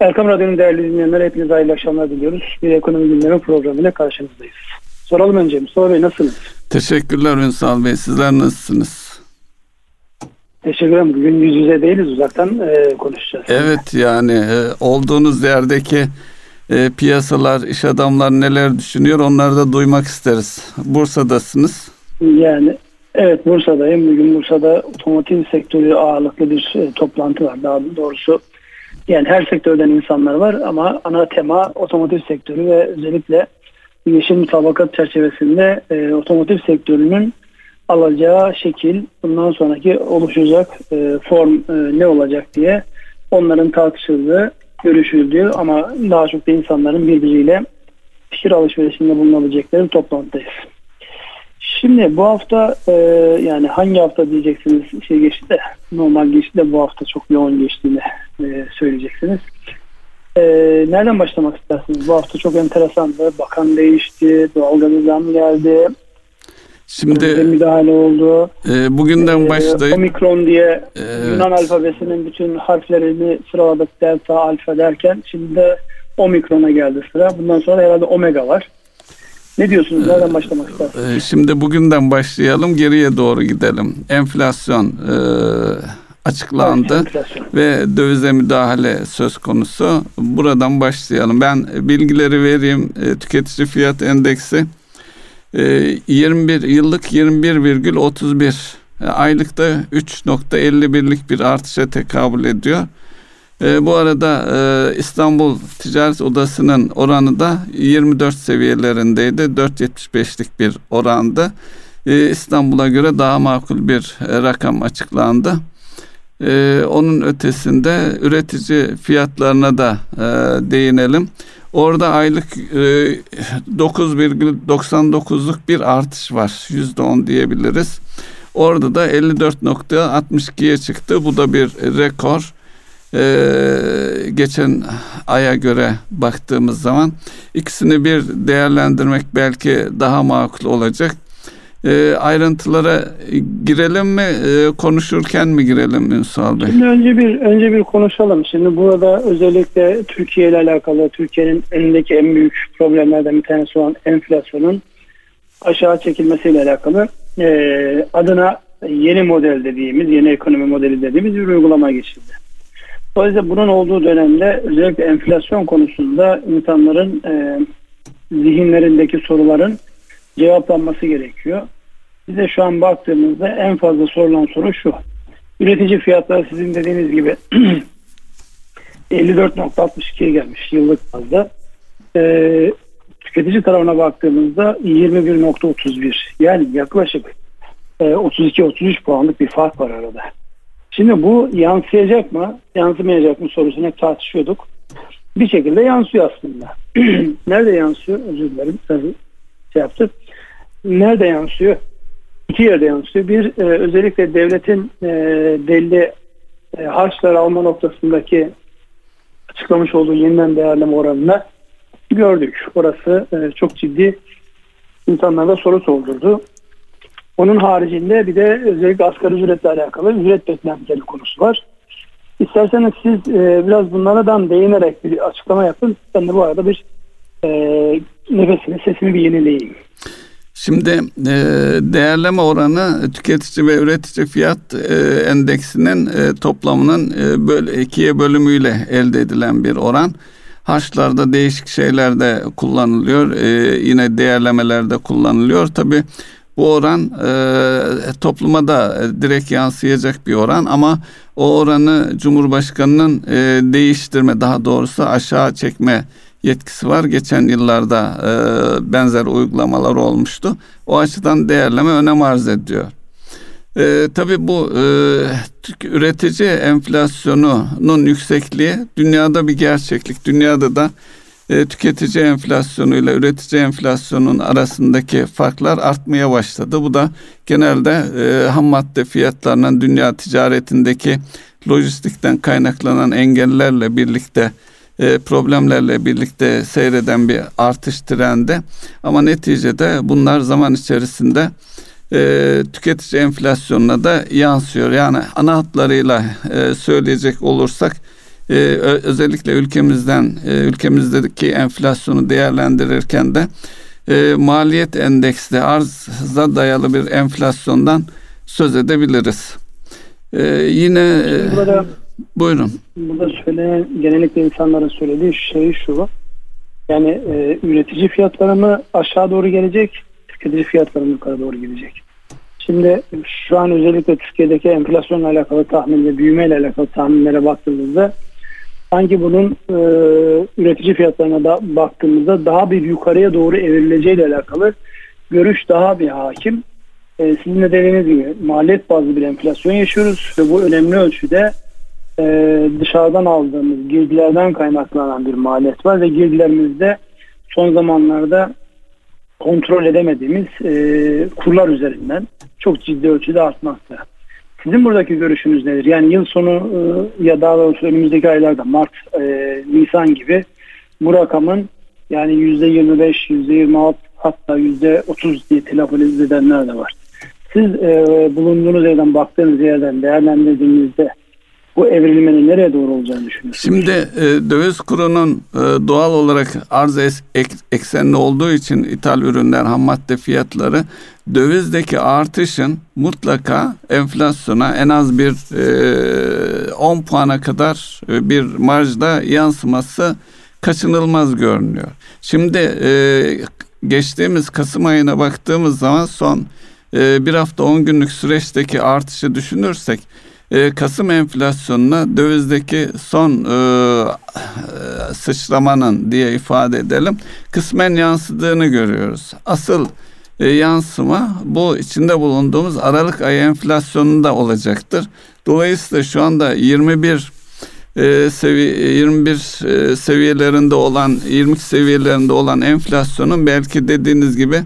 Erkam Radyo'nun değerli dinleyenler hepinize hayırlı akşamlar diliyoruz. Bir ekonomi gündemi programıyla karşınızdayız. Soralım önce Mustafa Bey nasılsınız? Teşekkürler Ünsal Bey. Sizler nasılsınız? Teşekkür ederim. Bugün yüz yüze değiliz uzaktan e, konuşacağız. Evet yani e, olduğunuz yerdeki e, piyasalar, iş adamlar neler düşünüyor onları da duymak isteriz. Bursa'dasınız. Yani evet Bursa'dayım. Bugün Bursa'da otomotiv sektörü ağırlıklı bir e, toplantı var. Daha doğrusu yani her sektörden insanlar var ama ana tema otomotiv sektörü ve özellikle yeşil mutabakat çerçevesinde e, otomotiv sektörünün alacağı şekil, bundan sonraki oluşacak e, form e, ne olacak diye onların tartışıldığı, görüşüldüğü ama daha çok da insanların birbiriyle fikir alışverişinde bulunabilecekleri toplantıdayız. Şimdi bu hafta e, yani hangi hafta diyeceksiniz şey geçti de normal geçti de bu hafta çok yoğun geçtiğini e, söyleyeceksiniz. E, nereden başlamak istersiniz? Bu hafta çok enteresandı. Bakan değişti, doğalgazı zam geldi. Şimdi müdahale oldu. E, bugünden e, başlayıp Omikron diye evet. Yunan alfabesinin bütün harflerini sıraladık delta, alfa derken şimdi de Omikron'a geldi sıra. Bundan sonra herhalde omega var. Ne diyorsunuz? Nereden başlamak istersiniz? E, şimdi bugünden başlayalım, geriye doğru gidelim. Enflasyon e, açıklandı evet, enflasyon. ve dövize müdahale söz konusu. Buradan başlayalım. Ben bilgileri vereyim. E, tüketici fiyat endeksi 21 e, yıllık 21,31 e, aylıkta 3.51'lik bir artışa tekabül ediyor. E, bu arada e, İstanbul Ticaret Odası'nın oranı da 24 seviyelerindeydi. 4.75'lik bir orandı. E, İstanbul'a göre daha makul bir e, rakam açıklandı. E, onun ötesinde üretici fiyatlarına da e, değinelim. Orada aylık e, 9,99'luk bir artış var. %10 diyebiliriz. Orada da 54.62'ye çıktı. Bu da bir rekor. Ee, geçen aya göre baktığımız zaman ikisini bir değerlendirmek belki daha makul olacak. E, ayrıntılara girelim mi e, konuşurken mi girelim Ünsal Bey? Şimdi önce bir önce bir konuşalım. Şimdi burada özellikle Türkiye ile alakalı Türkiye'nin elindeki en büyük problemlerden bir tanesi olan enflasyonun aşağı çekilmesiyle alakalı e, adına yeni model dediğimiz, yeni ekonomi modeli dediğimiz bir uygulama geçildi. Dolayısıyla bunun olduğu dönemde özellikle enflasyon konusunda insanların e, zihinlerindeki soruların cevaplanması gerekiyor. Bize şu an baktığımızda en fazla sorulan soru şu. Üretici fiyatları sizin dediğiniz gibi 54.62'ye gelmiş yıllık bazda. Ee, tüketici tarafına baktığımızda 21.31 yani yaklaşık e, 32-33 puanlık bir fark var arada. Şimdi bu yansıyacak mı, yansımayacak mı sorusunu hep tartışıyorduk. Bir şekilde yansıyor aslında. Nerede yansıyor? Özür dilerim. Şey yaptık. Nerede yansıyor? iki yerde yansıyor. Bir e, özellikle devletin e, belli e, harçlar alma noktasındaki açıklamış olduğu yeniden değerleme oranına gördük. Orası e, çok ciddi insanlarda soru soldurdu. Onun haricinde bir de özellikle asgari ücretle alakalı ücret beklentileri konusu var. İsterseniz siz e, biraz bunlardan değinerek bir açıklama yapın. Ben de bu arada bir e, nefesini, sesimi bir yenileyeyim. Şimdi e, değerleme oranı tüketici ve üretici fiyat e, endeksinin e, toplamının e, böyle ikiye bölümüyle elde edilen bir oran. Haçlarda değişik şeylerde kullanılıyor. E, yine değerlemelerde kullanılıyor. Tabi bu oran e, topluma da direkt yansıyacak bir oran ama o oranı Cumhurbaşkanı'nın e, değiştirme daha doğrusu aşağı çekme yetkisi var. Geçen yıllarda e, benzer uygulamalar olmuştu. O açıdan değerleme önem arz ediyor. E, tabii bu e, üretici enflasyonunun yüksekliği dünyada bir gerçeklik. Dünyada da e, tüketici enflasyonu ile üretici enflasyonun arasındaki farklar artmaya başladı. Bu da genelde e, ham madde fiyatlarının dünya ticaretindeki lojistikten kaynaklanan engellerle birlikte e, problemlerle birlikte seyreden bir artış trendi. Ama neticede bunlar zaman içerisinde e, tüketici enflasyonuna da yansıyor. Yani ana hatlarıyla e, söyleyecek olursak e, özellikle ülkemizden e, ülkemizdeki enflasyonu değerlendirirken de e, maliyet endeksli arza dayalı bir enflasyondan söz edebiliriz. E, yine e, burada, buyurun. Burada söylenen genellikle insanların söylediği şey şu. Yani e, üretici fiyatları mı aşağı doğru gelecek, tüketici fiyatları mı yukarı doğru gidecek? Şimdi şu an özellikle Türkiye'deki enflasyonla alakalı tahmin ve büyümeyle alakalı tahminlere baktığımızda sanki bunun e, üretici fiyatlarına da baktığımızda daha bir yukarıya doğru evrileceğiyle alakalı görüş daha bir hakim. E, sizin de dediğiniz gibi maliyet bazlı bir enflasyon yaşıyoruz ve bu önemli ölçüde e, dışarıdan aldığımız girdilerden kaynaklanan bir maliyet var ve girdilerimizde son zamanlarda kontrol edemediğimiz e, kurlar üzerinden çok ciddi ölçüde artmakta. Sizin buradaki görüşünüz nedir? Yani yıl sonu e, ya daha doğrusu önümüzdeki aylarda Mart, e, Nisan gibi bu rakamın yani %25, %26 hatta %30 diye telaffuz edenler de var. Siz e, bulunduğunuz yerden baktığınız yerden değerlendirdiğinizde bu evrilmenin nereye doğru olacağını düşünüyorsunuz? Şimdi e, döviz kurunun e, doğal olarak arz ek, eksenli olduğu için ithal ürünler, ham madde fiyatları dövizdeki artışın mutlaka enflasyona en az bir e, 10 puana kadar e, bir marjda yansıması kaçınılmaz görünüyor. Şimdi e, geçtiğimiz Kasım ayına baktığımız zaman son e, bir hafta 10 günlük süreçteki artışı düşünürsek e, Kasım enflasyonuna dövizdeki son e, sıçramanın diye ifade edelim kısmen yansıdığını görüyoruz. Asıl e, yansıma bu içinde bulunduğumuz Aralık ayı enflasyonunda olacaktır. Dolayısıyla şu anda 21 e, sevi 21 e, seviyelerinde olan 22 seviyelerinde olan enflasyonun belki dediğiniz gibi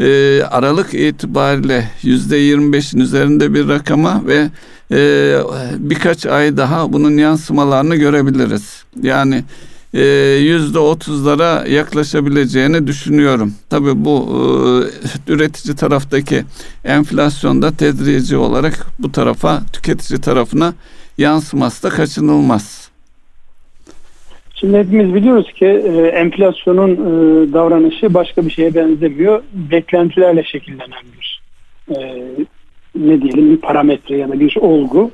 e, Aralık itibariyle yüzde 25'in üzerinde bir rakama ve e, birkaç ay daha bunun yansımalarını görebiliriz. Yani e, yüzde otuzlara yaklaşabileceğini düşünüyorum. Tabii bu e, üretici taraftaki enflasyonda tedrici olarak bu tarafa tüketici tarafına yansıması da kaçınılmaz. Şimdi hepimiz biliyoruz ki e, enflasyonun e, davranışı başka bir şeye benzemiyor. Beklentilerle şekillenen bir e, ne diyelim bir parametre ya da bir olgu.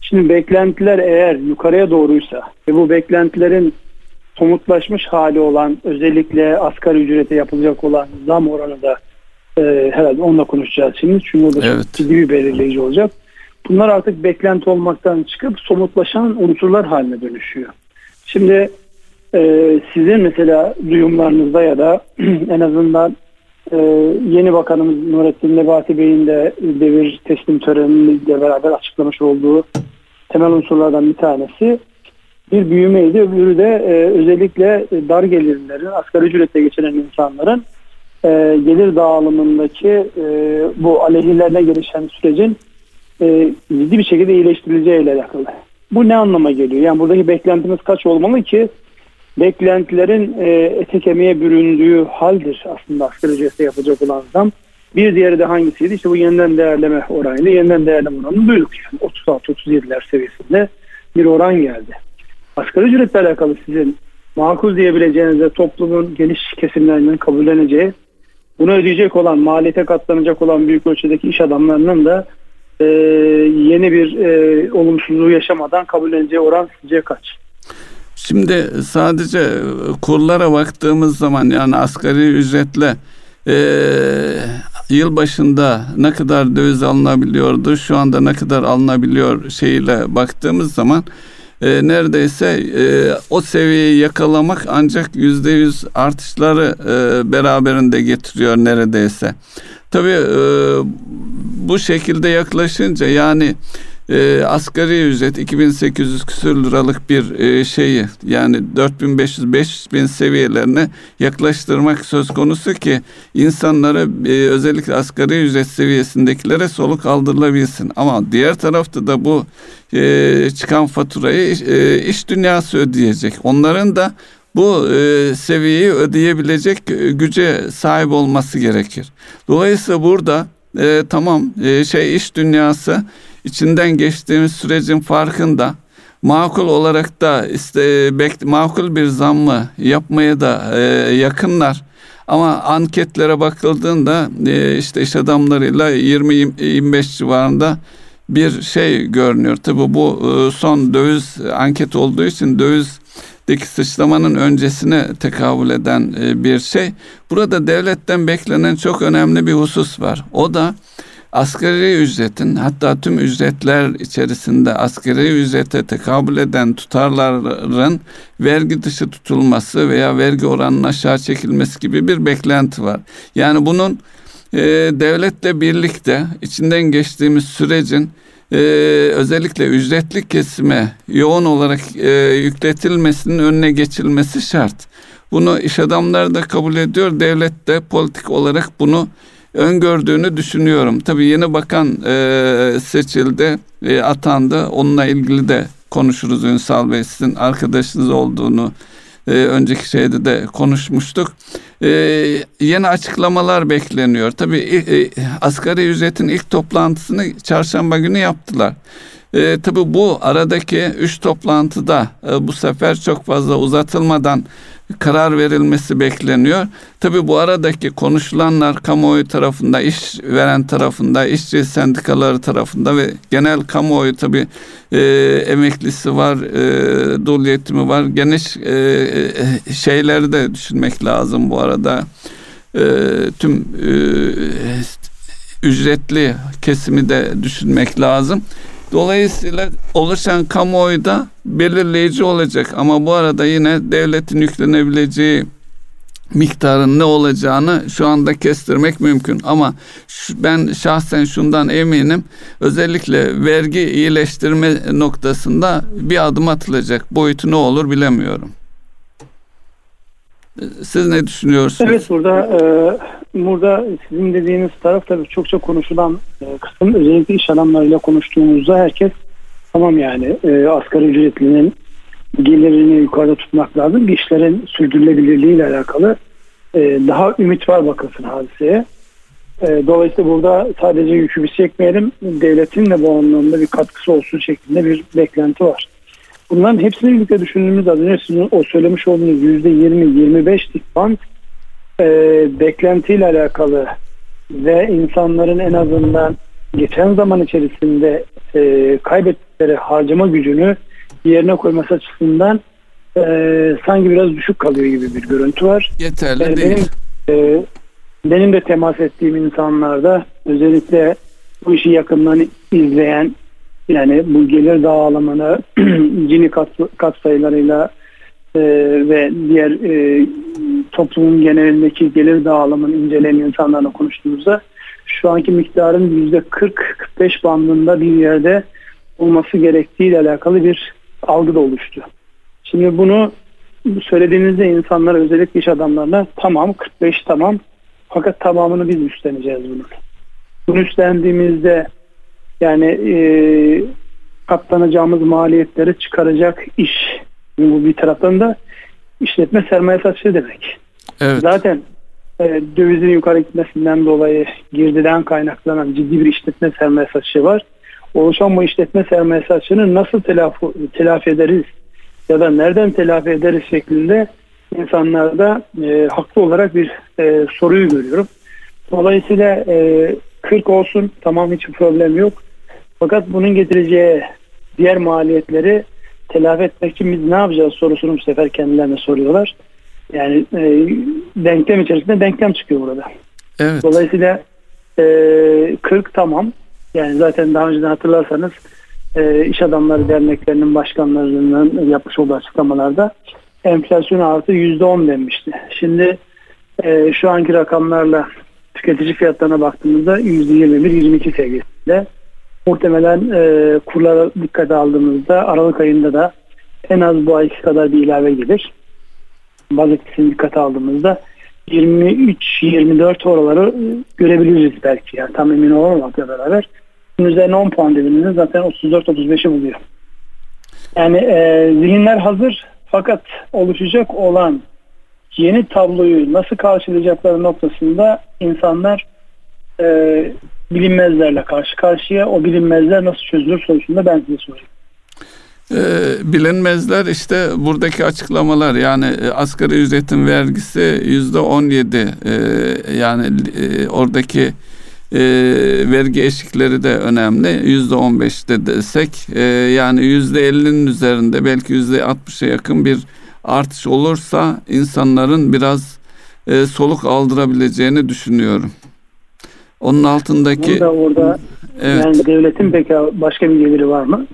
Şimdi beklentiler eğer yukarıya doğruysa ve bu beklentilerin somutlaşmış hali olan özellikle asgari ücrete yapılacak olan zam oranı da e, herhalde onunla konuşacağız şimdi. Çünkü o da evet. ciddi bir belirleyici olacak. Bunlar artık beklenti olmaktan çıkıp somutlaşan unsurlar haline dönüşüyor. Şimdi e, sizin mesela duyumlarınızda ya da en azından e, yeni bakanımız Nurettin Nebati Bey'in de devir teslim töreniyle beraber açıklamış olduğu temel unsurlardan bir tanesi bir büyümeydi. Öbürü de e, özellikle dar gelirlerin, asgari ücretle geçinen insanların e, gelir dağılımındaki e, bu aleyhilerine gelişen sürecin e, ciddi bir şekilde iyileştirileceği ile alakalı. Bu ne anlama geliyor? Yani buradaki beklentimiz kaç olmalı ki beklentilerin e, ete kemiğe büründüğü haldir aslında asgari ücretle yapacak olan zam. Bir diğeri de hangisiydi? İşte bu yeniden değerleme oranıyla yeniden değerleme oranını duyduk. Yani 36-37'ler seviyesinde bir oran geldi. Asgari ücretle alakalı sizin makul diyebileceğiniz de toplumun geniş kesimlerinin kabulleneceği bunu ödeyecek olan, maliyete katlanacak olan büyük ölçüdeki iş adamlarının da e, yeni bir e, olumsuzluğu yaşamadan kabulleneceği oran sizce kaç? Şimdi sadece kurlara baktığımız zaman yani asgari ücretle e, yıl başında ne kadar döviz alınabiliyordu şu anda ne kadar alınabiliyor şeyle baktığımız zaman e, neredeyse e, o seviyeyi yakalamak ancak yüzde yüz artışları e, beraberinde getiriyor neredeyse. Tabii e, bu şekilde yaklaşınca yani e, asgari ücret 2800 küsür liralık bir e, şeyi yani 4500-5000 seviyelerine yaklaştırmak söz konusu ki insanları e, özellikle asgari ücret seviyesindekilere soluk aldırılabilsin. Ama diğer tarafta da bu e, çıkan faturayı e, iş dünyası ödeyecek. Onların da bu e, seviyeyi ödeyebilecek güce sahip olması gerekir. Dolayısıyla burada e, tamam e, şey iş dünyası içinden geçtiğimiz sürecin farkında makul olarak da işte bek, makul bir zammı yapmaya da e, yakınlar. Ama anketlere bakıldığında e, işte iş adamlarıyla 20-25 civarında bir şey görünüyor. Tabi bu e, son döviz anket olduğu için dövizdeki sıçramanın öncesine tekabül eden e, bir şey. Burada devletten beklenen çok önemli bir husus var. O da asgari ücretin hatta tüm ücretler içerisinde asgari ücrete tekabül eden tutarların vergi dışı tutulması veya vergi oranının aşağı çekilmesi gibi bir beklenti var. Yani bunun e, devletle birlikte içinden geçtiğimiz sürecin e, özellikle ücretli kesime yoğun olarak e, yükletilmesinin önüne geçilmesi şart. Bunu iş adamları da kabul ediyor, devlet de politik olarak bunu öngördüğünü düşünüyorum. Tabii yeni bakan e, seçildi, e, atandı. Onunla ilgili de konuşuruz Ünsal Bey. Sizin arkadaşınız olduğunu e, önceki şeyde de konuşmuştuk. E, yeni açıklamalar bekleniyor. Tabii e, asgari ücretin ilk toplantısını çarşamba günü yaptılar. E, tabii bu aradaki üç toplantıda e, bu sefer çok fazla uzatılmadan karar verilmesi bekleniyor. Tabi bu aradaki konuşulanlar kamuoyu tarafında, iş veren tarafında, işçi sendikaları tarafında ve genel kamuoyu tabi e, emeklisi var, e, dul yetimi var. Geniş e, e, şeyleri de düşünmek lazım bu arada. E, tüm e, ücretli kesimi de düşünmek lazım. Dolayısıyla oluşan kamuoyu da belirleyici olacak ama bu arada yine devletin yüklenebileceği miktarın ne olacağını şu anda kestirmek mümkün ama ben şahsen şundan eminim özellikle vergi iyileştirme noktasında bir adım atılacak boyutu ne olur bilemiyorum. Siz ne düşünüyorsunuz? Evet burada e, burada sizin dediğiniz taraf tabii çok çok konuşulan e, kısım özellikle iş adamlarıyla konuştuğumuzda herkes tamam yani e, asgari ücretlinin gelirini yukarıda tutmak lazım. işlerin sürdürülebilirliği ile alakalı e, daha ümit var bakılsın hadiseye. E, dolayısıyla burada sadece yükü biz çekmeyelim. Devletin de bu anlamda bir katkısı olsun şeklinde bir beklenti var. Bunların hepsini birlikte düşündüğümüz az önce sizin o söylemiş olduğunuz %20-25'lik band e, beklentiyle alakalı ve insanların en azından geçen zaman içerisinde e, kaybettikleri harcama gücünü yerine koyması açısından e, sanki biraz düşük kalıyor gibi bir görüntü var. Yeterli e, değil. Benim, e, benim de temas ettiğim insanlarda özellikle bu işi yakından izleyen yani bu gelir dağılımını cini kat, kat sayılarıyla e, ve diğer e, toplumun genelindeki gelir dağılımını inceleyen insanlarla konuştuğumuzda şu anki miktarın yüzde 40-45 bandında bir yerde olması gerektiği ile alakalı bir algı da oluştu. Şimdi bunu söylediğinizde insanlar özellikle iş adamlarına tamam 45 tamam fakat tamamını biz üstleneceğiz bunu. Bunu üstlendiğimizde yani e, katlanacağımız maliyetleri çıkaracak iş. Bu bir taraftan da işletme sermaye satışı demek. Evet. Zaten e, dövizin yukarı gitmesinden dolayı girdiden kaynaklanan ciddi bir işletme sermaye satışı var. Oluşan bu işletme sermaye satışını nasıl telafi, telafi ederiz ya da nereden telafi ederiz şeklinde insanlarda e, haklı olarak bir e, soruyu görüyorum. Dolayısıyla e, 40 olsun tamam hiç problem yok. Fakat bunun getireceği diğer maliyetleri telafi etmek için biz ne yapacağız sorusunu bu sefer kendilerine soruyorlar. Yani e, denklem içerisinde denklem çıkıyor burada. Evet. Dolayısıyla e, 40 tamam. Yani zaten daha önceden hatırlarsanız e, iş adamları derneklerinin başkanlarının yapmış olduğu açıklamalarda enflasyon artı %10 denmişti. Şimdi e, şu anki rakamlarla tüketici fiyatlarına baktığımızda %21-22 seviyesinde muhtemelen e, kurlara dikkate aldığımızda Aralık ayında da en az bu ayki kadar bir ilave gelir. Baz etkisini dikkate aldığımızda 23-24 oraları görebiliriz belki. Yani tam emin olmamakla beraber. Bunun üzerine 10 puan dediğimizde zaten 34-35'i buluyor. Yani e, zihinler hazır fakat oluşacak olan yeni tabloyu nasıl karşılayacakları noktasında insanlar e, bilinmezlerle karşı karşıya. O bilinmezler nasıl çözülür sorusunda ben size sorayım. E, bilinmezler işte buradaki açıklamalar yani e, asgari ücretin vergisi yüzde on yedi e, yani e, oradaki e, vergi eşikleri de önemli yüzde on beşte desek e, yani yüzde ellinin üzerinde belki yüzde altmışa yakın bir artış olursa insanların biraz e, soluk aldırabileceğini düşünüyorum. Onun altındaki Burada orada evet. yani devletin peki başka bir geliri var mı?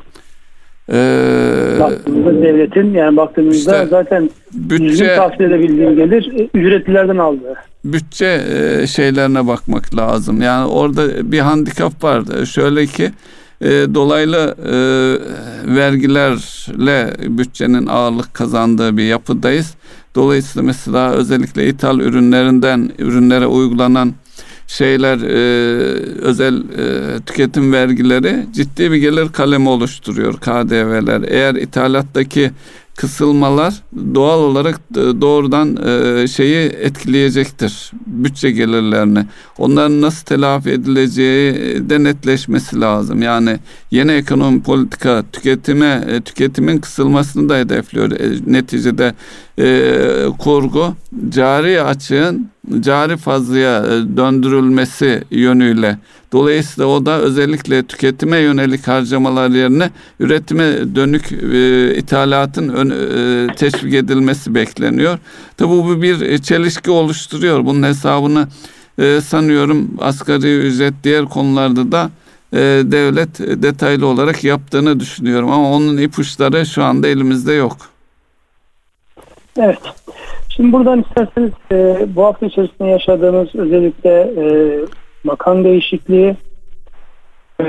Ee, baktığımızda devletin yani baktığımızda işte, zaten bütçe tahsil edebildiği gelir e, ücretlilerden aldı. Bütçe e, şeylerine bakmak lazım. Yani orada bir handikap var. Şöyle ki e, dolaylı e, vergilerle bütçenin ağırlık kazandığı bir yapıdayız. Dolayısıyla mesela özellikle ithal ürünlerinden ürünlere uygulanan şeyler e, özel e, tüketim vergileri ciddi bir gelir kalemi oluşturuyor KDV'ler. Eğer ithalattaki kısılmalar doğal olarak doğrudan e, şeyi etkileyecektir. Bütçe gelirlerini. Onların nasıl telafi edileceği de netleşmesi lazım. Yani yeni ekonomi politika tüketime e, tüketimin kısılmasını da hedefliyor. E, neticede e, kurgu cari açığın cari fazlaya döndürülmesi yönüyle Dolayısıyla o da özellikle tüketime yönelik harcamalar yerine üretime dönük e, ithalatın ön, e, teşvik edilmesi bekleniyor. Tabi bu bir çelişki oluşturuyor. Bunun hesabını e, sanıyorum asgari ücret diğer konularda da e, devlet detaylı olarak yaptığını düşünüyorum. Ama onun ipuçları şu anda elimizde yok. Evet. Şimdi buradan isterseniz e, bu hafta içerisinde yaşadığımız özellikle e, bakan değişikliği e,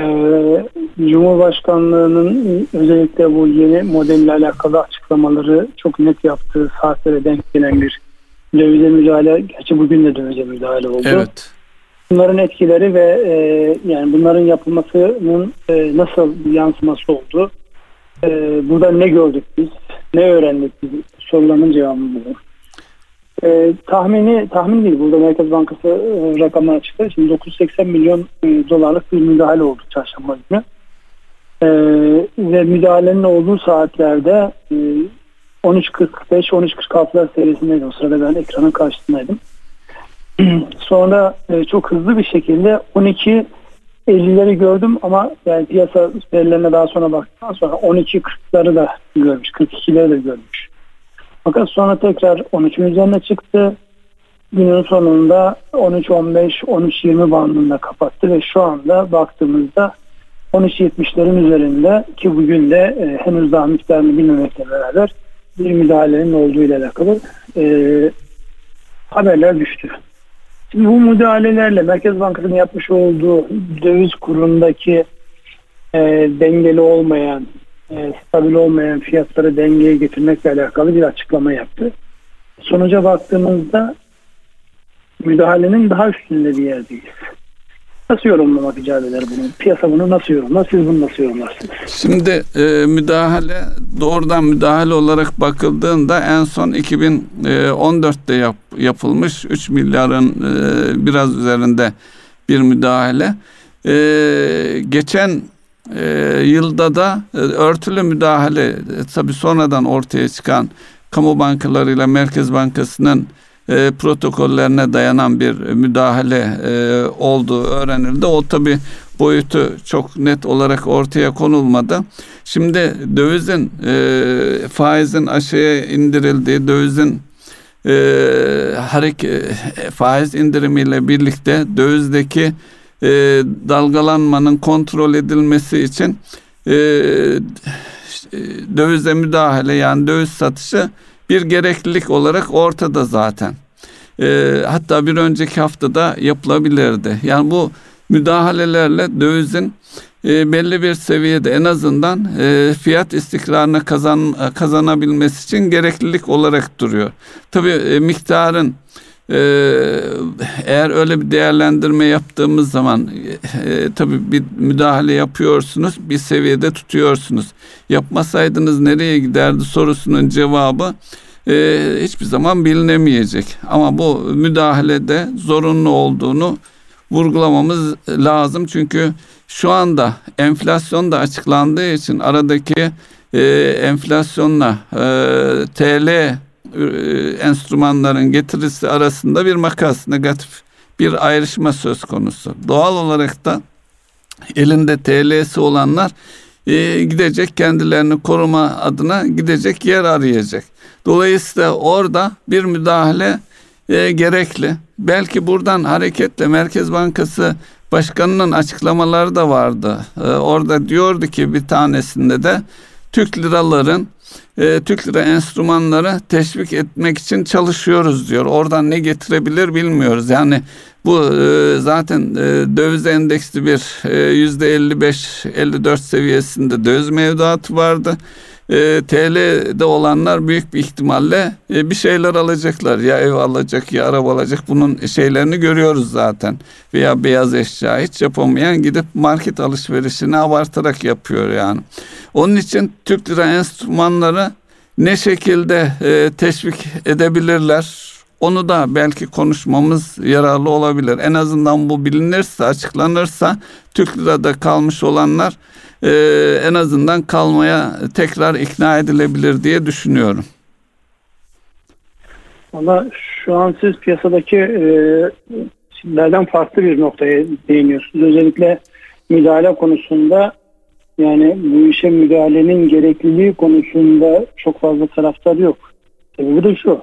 Cumhurbaşkanlığının özellikle bu yeni modelle alakalı açıklamaları çok net yaptığı saatlere denk gelen bir dövize müdahale. Gerçi bugün de dövize müdahale oldu. Evet. Bunların etkileri ve e, yani bunların yapılmasının e, nasıl yansıması oldu? E, burada ne gördük biz? Ne öğrendik biz? Sorularının cevabı bu. E, tahmini tahmin değil burada Merkez Bankası e, rakamlar açıkladı. Şimdi 980 milyon e, dolarlık bir müdahale oldu çarşamba günü. E, ve müdahalenin olduğu saatlerde e, 13.45-13.46'lar serisindeydi. O sırada ben ekranın karşısındaydım. Sonra e, çok hızlı bir şekilde 12 50'leri gördüm ama yani piyasa verilerine daha sonra baktıktan sonra 12.40'ları da görmüş, 42'leri de görmüş. Fakat sonra tekrar 13'ün üzerine çıktı. Günün sonunda 13-15-13-20 bandında kapattı ve şu anda baktığımızda 13.70'lerin üzerinde ki bugün de e, henüz daha miktarını bilmemekle beraber bir müdahalenin olduğu ile alakalı e, haberler düştü. Şimdi bu müdahalelerle Merkez Bankası'nın yapmış olduğu döviz kurundaki e, dengeli olmayan e, stabil olmayan fiyatları dengeye getirmekle alakalı bir açıklama yaptı. Sonuca baktığımızda müdahalenin daha üstünde bir yerdeyiz. Nasıl yorumlamak icap eder bunu? Piyasa bunu nasıl yorumlar? Siz bunu nasıl yorumlarsınız? Şimdi e, müdahale doğrudan müdahale olarak bakıldığında en son 2014'te yap, yapılmış 3 milyarın e, biraz üzerinde bir müdahale. E, geçen e, yılda da e, örtülü müdahale e, tabi sonradan ortaya çıkan kamu bankalarıyla Merkez Bankası'nın e, protokollerine dayanan bir müdahale e, olduğu öğrenildi. O tabi boyutu çok net olarak ortaya konulmadı. Şimdi dövizin e, faizin aşağıya indirildiği, dövizin e, hareket faiz indirimiyle birlikte dövizdeki e, dalgalanmanın kontrol edilmesi için e, dövize müdahale yani döviz satışı bir gereklilik olarak ortada zaten. E, hatta bir önceki haftada yapılabilirdi. Yani bu müdahalelerle dövizin e, belli bir seviyede en azından e, fiyat istikrarını kazan kazanabilmesi için gereklilik olarak duruyor. Tabii e, miktarın ee, eğer öyle bir değerlendirme yaptığımız zaman e, tabii bir müdahale yapıyorsunuz, bir seviyede tutuyorsunuz. Yapmasaydınız nereye giderdi sorusunun cevabı e, hiçbir zaman bilinemeyecek. Ama bu müdahalede zorunlu olduğunu vurgulamamız lazım. Çünkü şu anda enflasyon da açıklandığı için aradaki e, enflasyonla e, TL enstrümanların getirisi arasında bir makas, negatif bir ayrışma söz konusu. Doğal olarak da elinde TL'si olanlar e, gidecek kendilerini koruma adına gidecek yer arayacak. Dolayısıyla orada bir müdahale e, gerekli. Belki buradan hareketle Merkez Bankası Başkanı'nın açıklamaları da vardı. E, orada diyordu ki bir tanesinde de Türk liraların e, Türk lira enstrümanları teşvik etmek için çalışıyoruz diyor. Oradan ne getirebilir bilmiyoruz. Yani bu e, zaten e, döviz endeksli bir e, yüzde 55-54 seviyesinde döviz mevduatı vardı. E, TL'de olanlar büyük bir ihtimalle e, bir şeyler alacaklar. Ya ev alacak ya araba alacak. Bunun şeylerini görüyoruz zaten. Veya beyaz eşya hiç yapamayan gidip market alışverişini abartarak yapıyor yani. Onun için Türk lira enstrümanları ne şekilde e, teşvik edebilirler? Onu da belki konuşmamız yararlı olabilir. En azından bu bilinirse, açıklanırsa Türk lirada kalmış olanlar e, en azından kalmaya tekrar ikna edilebilir diye düşünüyorum. Valla şu an siz piyasadaki e, farklı bir noktaya değiniyorsunuz. Özellikle müdahale konusunda yani bu işe müdahalenin gerekliliği konusunda çok fazla taraftar yok. Sebebi de şu.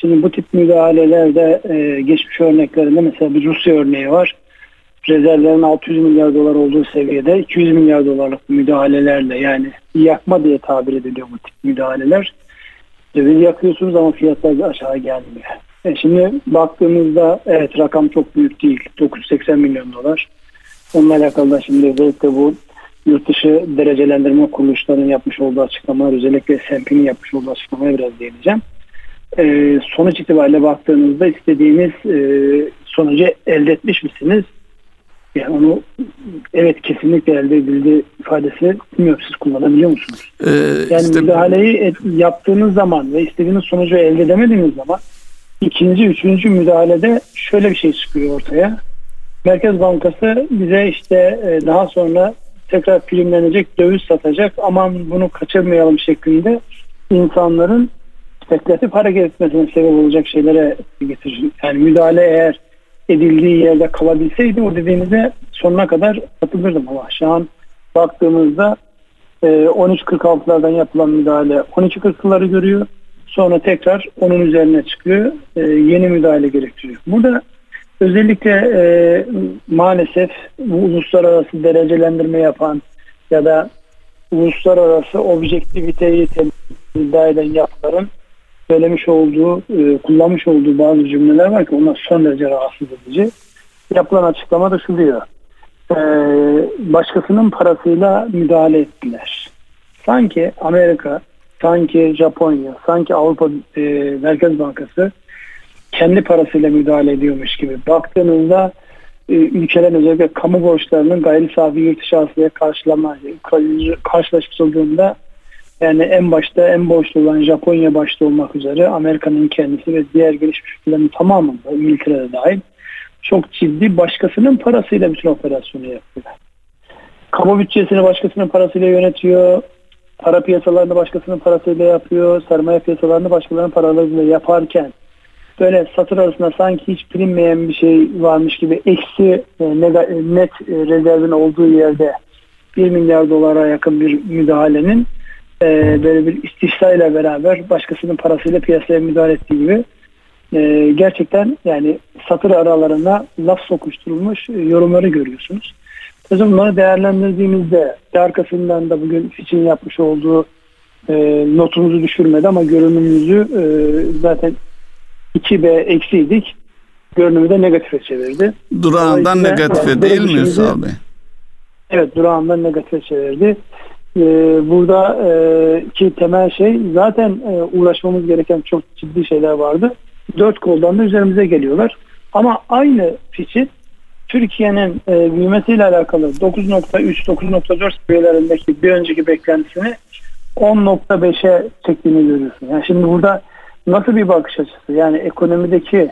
Şimdi bu tip müdahalelerde e, geçmiş örneklerinde mesela bir Rusya örneği var. Rezervlerin 600 milyar dolar olduğu seviyede 200 milyar dolarlık müdahalelerle yani yakma diye tabir ediliyor bu tip müdahaleler. Döviz yakıyorsunuz ama fiyatlar aşağı gelmiyor. E şimdi baktığımızda evet rakam çok büyük değil. 980 milyon dolar. Onunla alakalı da şimdi özellikle bu yurt dışı derecelendirme kuruluşlarının yapmış olduğu açıklamalar özellikle S&P'nin yapmış olduğu açıklamaya biraz değineceğim. Ee, sonuç itibariyle baktığınızda istediğiniz e, sonucu elde etmiş misiniz? Yani onu evet kesinlikle elde edildi ifadesi bilmiyorum siz kullanabiliyor musunuz? Ee, yani işte... müdahaleyi et, yaptığınız zaman ve istediğiniz sonucu elde edemediğiniz zaman ikinci, üçüncü müdahalede şöyle bir şey çıkıyor ortaya. Merkez Bankası bize işte e, daha sonra tekrar primlenecek döviz satacak aman bunu kaçırmayalım şeklinde insanların spekülatif hareket etmesine sebep olacak şeylere getirir. Yani müdahale eğer edildiği yerde kalabilseydi o dediğinize sonuna kadar katılırdım ama şu an baktığımızda 13.46'lardan e, yapılan müdahale 12.40'ları görüyor. Sonra tekrar onun üzerine çıkıyor. E, yeni müdahale gerektiriyor. Burada özellikle e, maalesef bu uluslararası derecelendirme yapan ya da uluslararası objektiviteyi iddia eden yapıların söylemiş olduğu, e, kullanmış olduğu bazı cümleler var ki onlar son derece rahatsız edici. Yapılan açıklama da şu diyor. E, başkasının parasıyla müdahale ettiler. Sanki Amerika, sanki Japonya, sanki Avrupa e, Merkez Bankası kendi parasıyla müdahale ediyormuş gibi. Baktığınızda e, ülkelerin özellikle kamu borçlarının gayri safi yurt dışı hasılaya karşılaştırıldığında yani en başta en borçlu olan Japonya başta olmak üzere Amerika'nın kendisi ve diğer gelişmiş ülkelerin tamamında İngiltere'de dahil çok ciddi başkasının parasıyla bütün operasyonu yapıyor. Kamu bütçesini başkasının parasıyla yönetiyor. Para piyasalarını başkasının parasıyla yapıyor. Sermaye piyasalarını başkalarının paralarıyla yaparken böyle satır arasında sanki hiç bilinmeyen bir şey varmış gibi eksi e, net e, rezervin olduğu yerde 1 milyar dolara yakın bir müdahalenin e, böyle bir istihsa ile beraber başkasının parasıyla piyasaya müdahale ettiği gibi e, gerçekten yani satır aralarına laf sokuşturulmuş e, yorumları görüyorsunuz. Biz bunları değerlendirdiğimizde arkasından da bugün için yapmış olduğu e, notumuzu düşürmedi ama görünümümüzü e, zaten 2B eksiydik. Görünümü de negatife çevirdi. Durağından negatife değil mi Ünsal Bey? Evet durağından negatife çevirdi. Ee, burada e, ki temel şey zaten e, uğraşmamız gereken çok ciddi şeyler vardı. Dört koldan da üzerimize geliyorlar. Ama aynı fikir Türkiye'nin e, büyümesiyle alakalı 9.3-9.4 seviyelerindeki bir önceki beklentisini 10.5'e çektiğini görüyorsun. Yani şimdi burada nasıl bir bakış açısı? Yani ekonomideki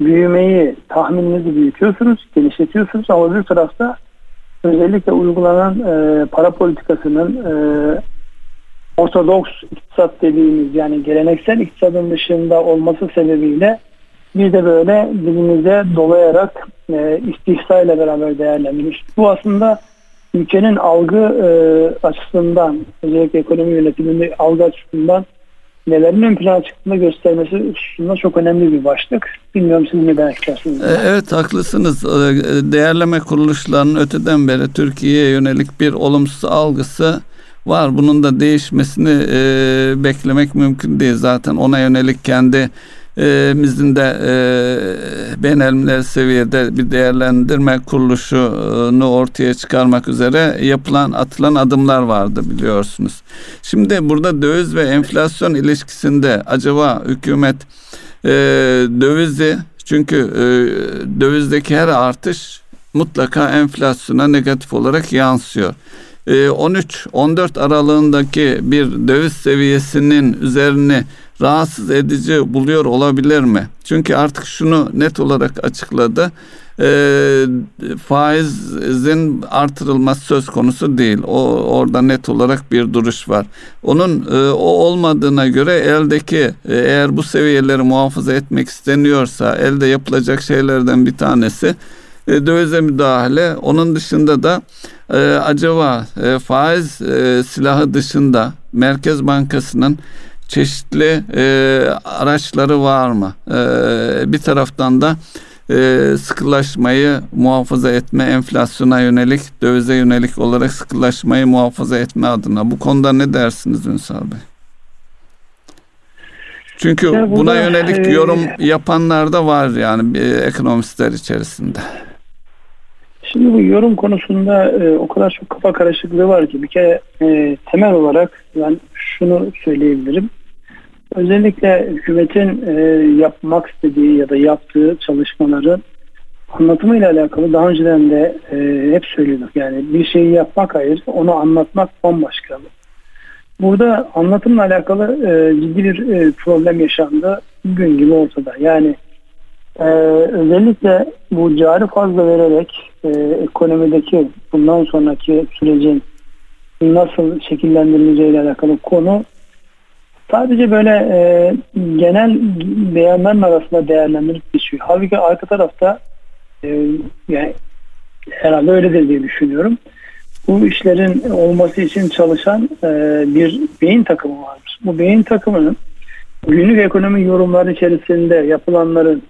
büyümeyi tahmininizi büyütüyorsunuz, genişletiyorsunuz ama öbür tarafta özellikle uygulanan e, para politikasının e, ortodoks iktisat dediğimiz yani geleneksel iktisadın dışında olması sebebiyle bir de böyle dilimize dolayarak e, istihsayla beraber değerlendirmiş. Bu aslında ülkenin algı e, açısından özellikle ekonomi yönetiminde algı açısından nelerin ön plana çıktığını göstermesi hususunda çok önemli bir başlık. Bilmiyorum siz ne demek istersiniz? E, evet haklısınız. E, değerleme kuruluşlarının öteden beri Türkiye'ye yönelik bir olumsuz algısı var. Bunun da değişmesini e, beklemek mümkün değil. Zaten ona yönelik kendi bizin de e, seviyede bir değerlendirme kuruluşunu ortaya çıkarmak üzere yapılan atılan adımlar vardı biliyorsunuz. Şimdi burada döviz ve enflasyon ilişkisinde acaba hükümet e, dövizi çünkü e, dövizdeki her artış mutlaka enflasyona negatif olarak yansıyor. 13-14 aralığındaki bir döviz seviyesinin üzerini rahatsız edici buluyor olabilir mi? Çünkü artık şunu net olarak açıkladı. E, faizin artırılması söz konusu değil. O orada net olarak bir duruş var. Onun e, o olmadığına göre eldeki e, eğer bu seviyeleri muhafaza etmek isteniyorsa elde yapılacak şeylerden bir tanesi e, dövize müdahale. Onun dışında da e, acaba e, faiz e, silahı dışında Merkez Bankası'nın çeşitli e, araçları var mı? E, bir taraftan da e, sıkılaşmayı muhafaza etme, enflasyona yönelik, dövize yönelik olarak sıkılaşmayı muhafaza etme adına. Bu konuda ne dersiniz Ünsal Bey? Çünkü buna yönelik yorum yapanlar da var yani ekonomistler içerisinde. Şimdi bu yorum konusunda e, o kadar çok kafa karışıklığı var ki bir kere e, temel olarak ben şunu söyleyebilirim. Özellikle hükümetin e, yapmak istediği ya da yaptığı çalışmaların anlatımıyla alakalı daha önceden de e, hep söylüyorduk. Yani bir şeyi yapmak ayrı, onu anlatmak bambaşka. Burada anlatımla alakalı e, ciddi bir e, problem yaşandı. Gün gibi ortada. Yani ee, özellikle bu cari fazla vererek e, ekonomideki bundan sonraki sürecin nasıl şekillendirileceğiyle alakalı konu sadece böyle e, genel beyanların arasında değerlendirip geçiyor. Halbuki arka tarafta e, yani herhalde öyledir diye düşünüyorum. Bu işlerin olması için çalışan e, bir beyin takımı vardır. Bu beyin takımının günlük ekonomi yorumları içerisinde yapılanların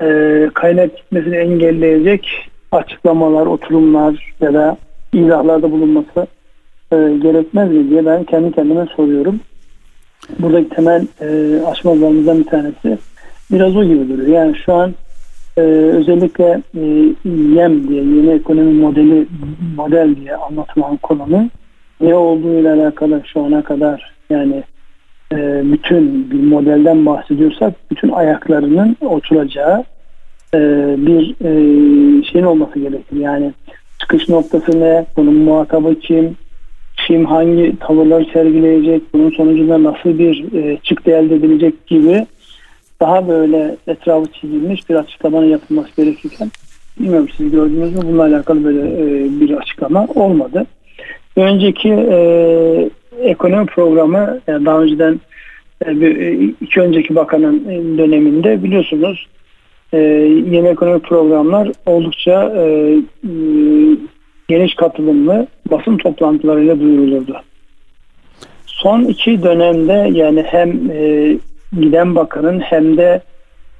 e, kaynak gitmesini engelleyecek açıklamalar, oturumlar ya da izahlarda bulunması e, gerekmez mi diye ben kendi kendime soruyorum. Buradaki temel e, aşmalarımızdan bir tanesi biraz o gibi duruyor. Yani şu an e, özellikle e, YEM diye yeni ekonomi modeli model diye anlatılan konunun ne olduğuyla alakalı şu ana kadar yani e, bütün bir modelden bahsediyorsak bütün ayaklarının oturacağı e, bir e, şeyin olması gerekir. Yani çıkış noktası ne, bunun muhatabı kim, kim hangi tavırlar sergileyecek, bunun sonucunda nasıl bir e, çıktı elde edilecek gibi daha böyle etrafı çizilmiş bir açıklamanın yapılması gerekirken bilmiyorum siz gördünüz mü bununla alakalı böyle bir açıklama olmadı. Önceki ekonomi programı daha önceden e, e, iki önceki bakanın döneminde biliyorsunuz e, yeni ekonomi programlar oldukça geniş katılımlı basın toplantılarıyla duyurulurdu. Son iki dönemde yani hem giden bakanın hem de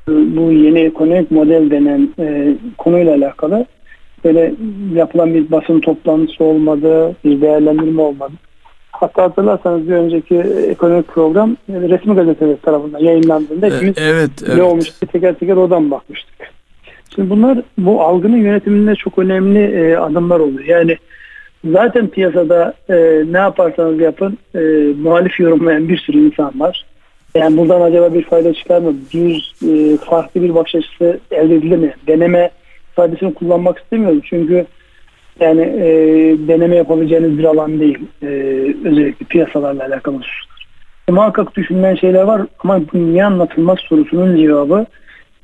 bu yeni ekonomik model denen konuyla alakalı böyle yapılan bir basın toplantısı olmadı, bir değerlendirme olmadı. Hatta hatırlarsanız bir önceki ekonomik program resmi gazeteler tarafından yayınlandığında hepimiz evet, evet. ne olmuş teker teker oradan bakmıştık. Şimdi bunlar bu algının yönetiminde çok önemli e, adımlar oluyor. Yani zaten piyasada e, ne yaparsanız yapın e, muhalif yorumlayan bir sürü insan var. Yani buradan acaba bir fayda çıkar mı? Bir e, farklı bir bakış açısı elde mi? Deneme ifadesini kullanmak istemiyorum. Çünkü yani e, deneme yapabileceğiniz bir alan değil. E, özellikle piyasalarla alakalı hususlar. E, muhakkak düşünülen şeyler var ama bu niye anlatılmaz sorusunun cevabı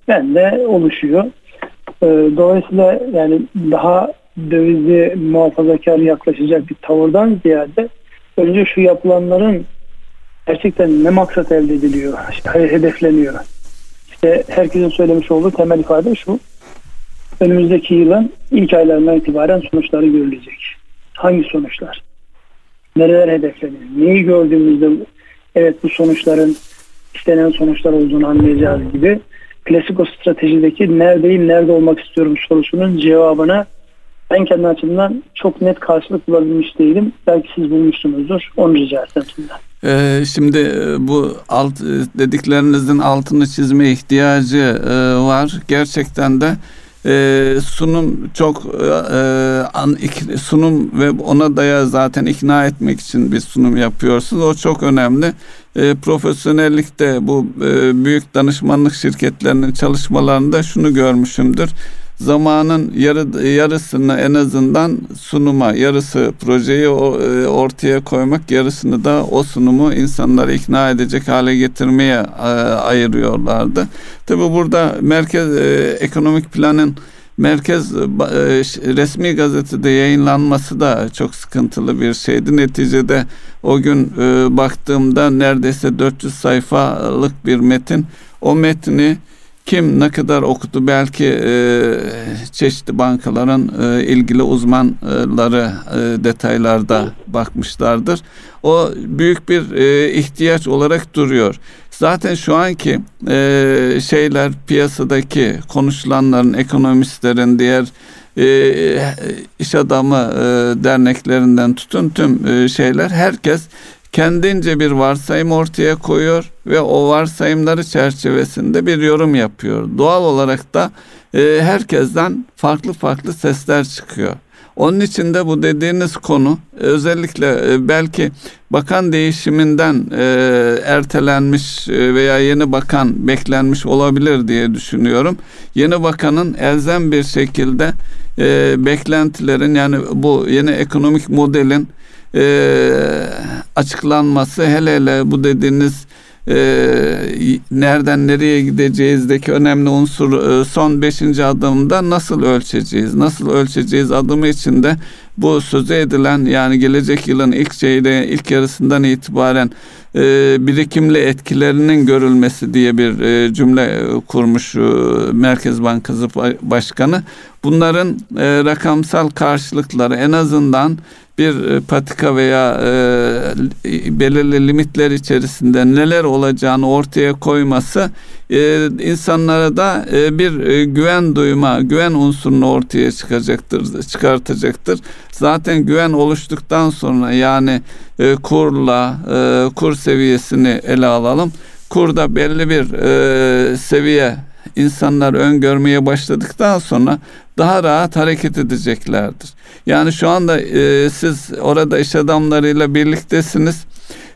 bende oluşuyor. E, dolayısıyla yani daha dövizi muhafazakar yaklaşacak bir tavırdan ziyade önce şu yapılanların gerçekten ne maksat elde ediliyor, işte hedefleniyor. İşte herkesin söylemiş olduğu temel ifade şu. Önümüzdeki yılın ilk aylarından itibaren sonuçları görülecek. Hangi sonuçlar? Nereler hedefleniyor? Neyi gördüğümüzde evet bu sonuçların istenen sonuçlar olduğunu anlayacağız gibi klasik o stratejideki neredeyim, nerede olmak istiyorum sorusunun cevabına ben kendi açımdan çok net karşılık bulabilmiş değilim. Belki siz bulmuşsunuzdur. Onu rica etsem. Ee, şimdi e, bu alt e, dediklerinizin altını çizme ihtiyacı e, var. Gerçekten de e, sunum çok e, an, ik, sunum ve ona daya zaten ikna etmek için bir sunum yapıyorsunuz. O çok önemli. E, profesyonellikte bu e, büyük danışmanlık şirketlerinin çalışmalarında şunu görmüşümdür zamanın yarı, yarısını en azından sunuma, yarısı projeyi e, ortaya koymak, yarısını da o sunumu insanları ikna edecek hale getirmeye e, ayırıyorlardı. Tabi burada merkez e, ekonomik planın merkez resmi gazetede yayınlanması da çok sıkıntılı bir şeydi. Neticede o gün baktığımda neredeyse 400 sayfalık bir metin. O metni kim ne kadar okudu belki e, çeşitli bankaların e, ilgili uzmanları e, detaylarda bakmışlardır. O büyük bir e, ihtiyaç olarak duruyor. Zaten şu anki e, şeyler piyasadaki konuşulanların, ekonomistlerin, diğer e, iş adamı e, derneklerinden tutun tüm e, şeyler herkes kendince bir varsayım ortaya koyuyor ve o varsayımları çerçevesinde bir yorum yapıyor. Doğal olarak da e, herkesten farklı farklı sesler çıkıyor. Onun için de bu dediğiniz konu özellikle e, belki bakan değişiminden e, ertelenmiş e, veya yeni bakan beklenmiş olabilir diye düşünüyorum. Yeni bakanın elzem bir şekilde e, beklentilerin yani bu yeni ekonomik modelin e, açıklanması hele hele bu dediğiniz e, nereden nereye gideceğizdeki önemli unsur e, son beşinci adımda nasıl ölçeceğiz? Nasıl ölçeceğiz adımı içinde bu sözü edilen yani gelecek yılın ilk şeyde ilk yarısından itibaren e, birikimli etkilerinin görülmesi diye bir e, cümle e, kurmuş e, Merkez Bankası Başkanı. Bunların e, rakamsal karşılıkları en azından bir e, patika veya e, belirli limitler içerisinde neler olacağını ortaya koyması e, insanlara da e, bir e, güven duyma, güven unsurunu ortaya çıkacaktır, çıkartacaktır. Zaten güven oluştuktan sonra yani e, kurla, e, kur seviyesini ele alalım. Kurda belli bir e, seviye insanlar öngörmeye başladıktan sonra daha rahat hareket edeceklerdir. Yani şu anda e, siz orada iş adamlarıyla birliktesiniz.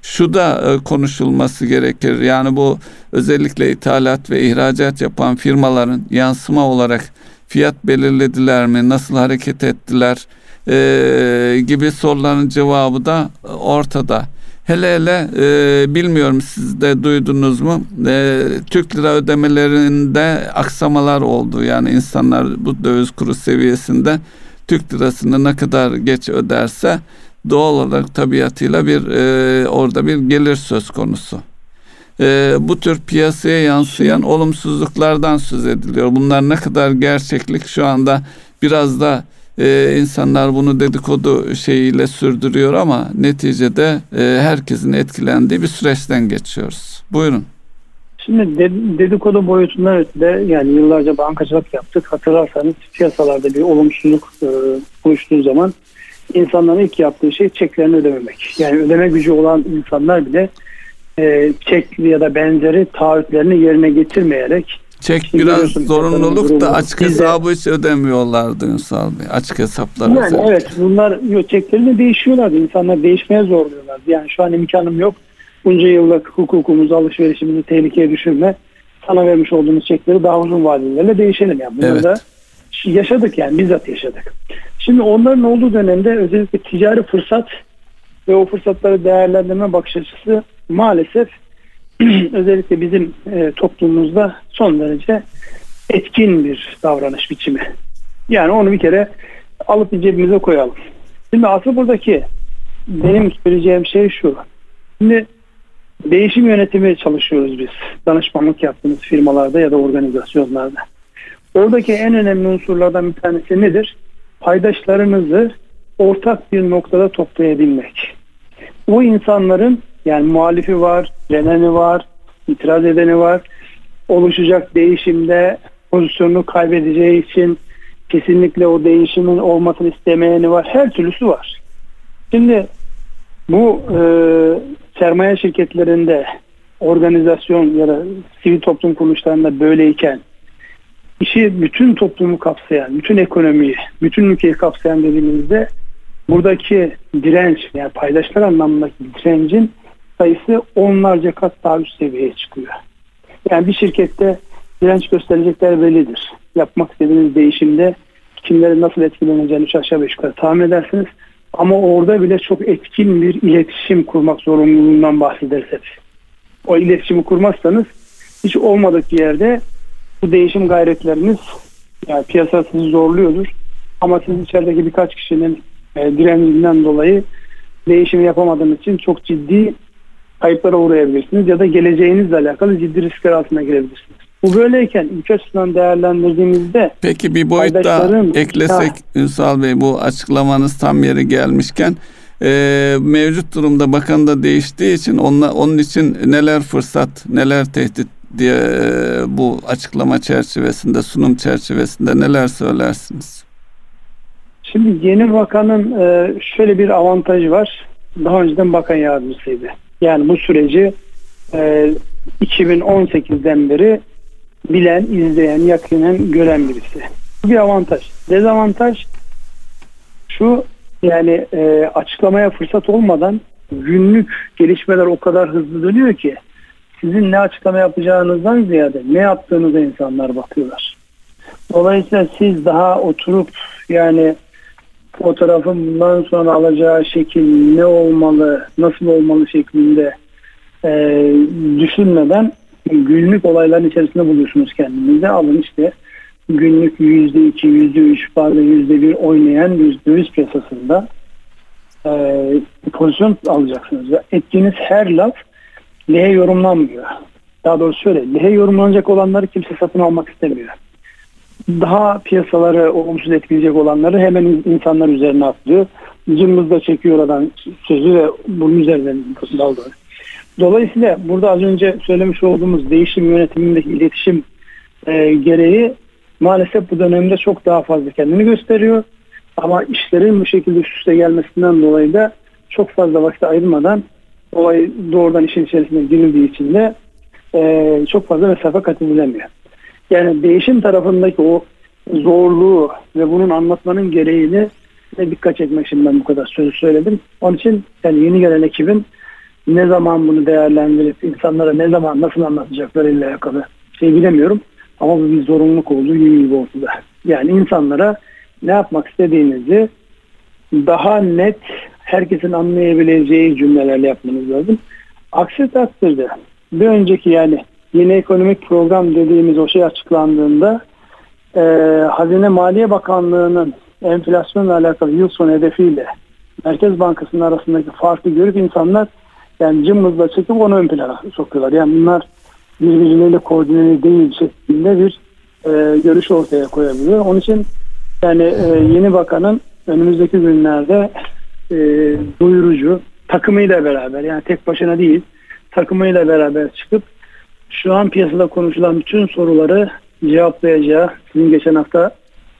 Şu da e, konuşulması gerekir. Yani bu özellikle ithalat ve ihracat yapan firmaların yansıma olarak fiyat belirlediler mi, nasıl hareket ettiler e, gibi soruların cevabı da ortada. Hele hele e, bilmiyorum siz de duydunuz mu e, Türk lira ödemelerinde aksamalar oldu. Yani insanlar bu döviz kuru seviyesinde Türk lirasını ne kadar geç öderse doğal olarak tabiatıyla bir e, orada bir gelir söz konusu. E, bu tür piyasaya yansıyan olumsuzluklardan söz ediliyor. Bunlar ne kadar gerçeklik şu anda biraz da e, insanlar bunu dedikodu şeyiyle sürdürüyor ama neticede e, herkesin etkilendiği bir süreçten geçiyoruz. Buyurun. Şimdi dedikodu boyutundan ötede yani yıllarca bankacılık yaptık. Hatırlarsanız piyasalarda bir olumsuzluk e, oluştuğu zaman insanların ilk yaptığı şey çeklerini ödememek. Yani ödeme gücü olan insanlar bile e, çek ya da benzeri taahhütlerini yerine getirmeyerek Çek Şimdi biraz zorunluluk da açık hesabı hiç ödemiyorlardı Ünsal Bey. Açık hesaplar. Yani özellikle. evet bunlar yok, çeklerini değişiyorlardı. İnsanlar değişmeye zorluyorlardı. Yani şu an imkanım yok. Bunca yıllık hukukumuzu, alışverişimizi tehlikeye düşürme. Sana vermiş olduğumuz çekleri daha uzun vadelerle değişelim. Yani bunu evet. da yaşadık yani bizzat yaşadık. Şimdi onların olduğu dönemde özellikle ticari fırsat ve o fırsatları değerlendirme bakış açısı maalesef özellikle bizim e, toplumumuzda son derece etkin bir davranış biçimi. Yani onu bir kere alıp bir cebimize koyalım. Şimdi asıl buradaki benim söyleyeceğim şey şu. Şimdi değişim yönetimi çalışıyoruz biz. Danışmanlık yaptığımız firmalarda ya da organizasyonlarda. Oradaki en önemli unsurlardan bir tanesi nedir? Paydaşlarınızı ortak bir noktada toplayabilmek. O insanların yani muhalifi var, direni var, itiraz edeni var. Oluşacak değişimde pozisyonunu kaybedeceği için kesinlikle o değişimin olmasını istemeyeni var. Her türlüsü var. Şimdi bu e, sermaye şirketlerinde organizasyon ya da sivil toplum kuruluşlarında böyleyken işi bütün toplumu kapsayan, bütün ekonomiyi, bütün ülkeyi kapsayan dediğimizde buradaki direnç yani paydaşlar anlamındaki direncin sayısı onlarca kat daha üst seviyeye çıkıyor. Yani bir şirkette direnç gösterecekler bellidir. Yapmak istediğiniz değişimde kimlerin nasıl etkileneceğini üç aşağı beş yukarı tahmin edersiniz. Ama orada bile çok etkin bir iletişim kurmak zorunluluğundan bahsederiz hep. O iletişimi kurmazsanız hiç olmadık bir yerde bu değişim gayretleriniz yani piyasa sizi zorluyordur. Ama siz içerideki birkaç kişinin e, direncinden dolayı değişimi yapamadığınız için çok ciddi kayıplara uğrayabilirsiniz ya da geleceğinizle alakalı ciddi riskler altına girebilirsiniz. Bu böyleyken ülke açısından değerlendirdiğimizde Peki bir boyut daha eklesek ha. Ünsal Bey bu açıklamanız tam yeri gelmişken e, mevcut durumda bakan da değiştiği için onla, onun için neler fırsat neler tehdit diye e, bu açıklama çerçevesinde sunum çerçevesinde neler söylersiniz? Şimdi yeni bakanın e, şöyle bir avantajı var. Daha önceden bakan yardımcısıydı. Yani bu süreci 2018'den beri bilen, izleyen, yakinen gören birisi. Bu bir avantaj. Dezavantaj şu yani e, açıklamaya fırsat olmadan günlük gelişmeler o kadar hızlı dönüyor ki sizin ne açıklama yapacağınızdan ziyade ne yaptığınıza insanlar bakıyorlar. Dolayısıyla siz daha oturup yani fotoğrafın bundan sonra alacağı şekil ne olmalı, nasıl olmalı şeklinde e, düşünmeden günlük olayların içerisinde buluyorsunuz kendinizi. Alın işte günlük yüzde iki, yüzde üç, bazen yüzde bir oynayan döviz piyasasında e, pozisyon alacaksınız. Ettiğiniz her laf lehe yorumlanmıyor. Daha doğrusu şöyle, lehe yorumlanacak olanları kimse satın almak istemiyor. Daha piyasaları olumsuz etkileyecek olanları hemen insanlar üzerine atlıyor. Cımbızda çekiyor oradan sözü ve bunun üzerinden dalıyor. Dolayısıyla burada az önce söylemiş olduğumuz değişim yönetimindeki iletişim e, gereği maalesef bu dönemde çok daha fazla kendini gösteriyor. Ama işlerin bu şekilde üst üste gelmesinden dolayı da çok fazla vakit ayırmadan olay doğrudan işin içerisine girildiği için de e, çok fazla mesafe kat edilemiyor. Yani değişim tarafındaki o zorluğu ve bunun anlatmanın gereğini de dikkat çekmek için ben bu kadar sözü söyledim. Onun için yani yeni gelen ekibin ne zaman bunu değerlendirip insanlara ne zaman nasıl anlatacaklarıyla alakalı şey bilemiyorum. Ama bu bir zorunluluk olduğu gibi gibi ortada. Yani insanlara ne yapmak istediğinizi daha net herkesin anlayabileceği cümlelerle yapmanız lazım. Aksi takdirde bir önceki yani yeni ekonomik program dediğimiz o şey açıklandığında e, Hazine Maliye Bakanlığı'nın enflasyonla alakalı yıl sonu hedefiyle Merkez Bankası'nın arasındaki farkı görüp insanlar yani cımbızla çekip onu ön plana sokuyorlar. Yani bunlar birbirleriyle koordineli değil şeklinde bir e, görüş ortaya koyabiliyor. Onun için yani e, yeni bakanın önümüzdeki günlerde e, duyurucu takımıyla beraber yani tek başına değil takımıyla beraber çıkıp şu an piyasada konuşulan bütün soruları cevaplayacağı sizin geçen hafta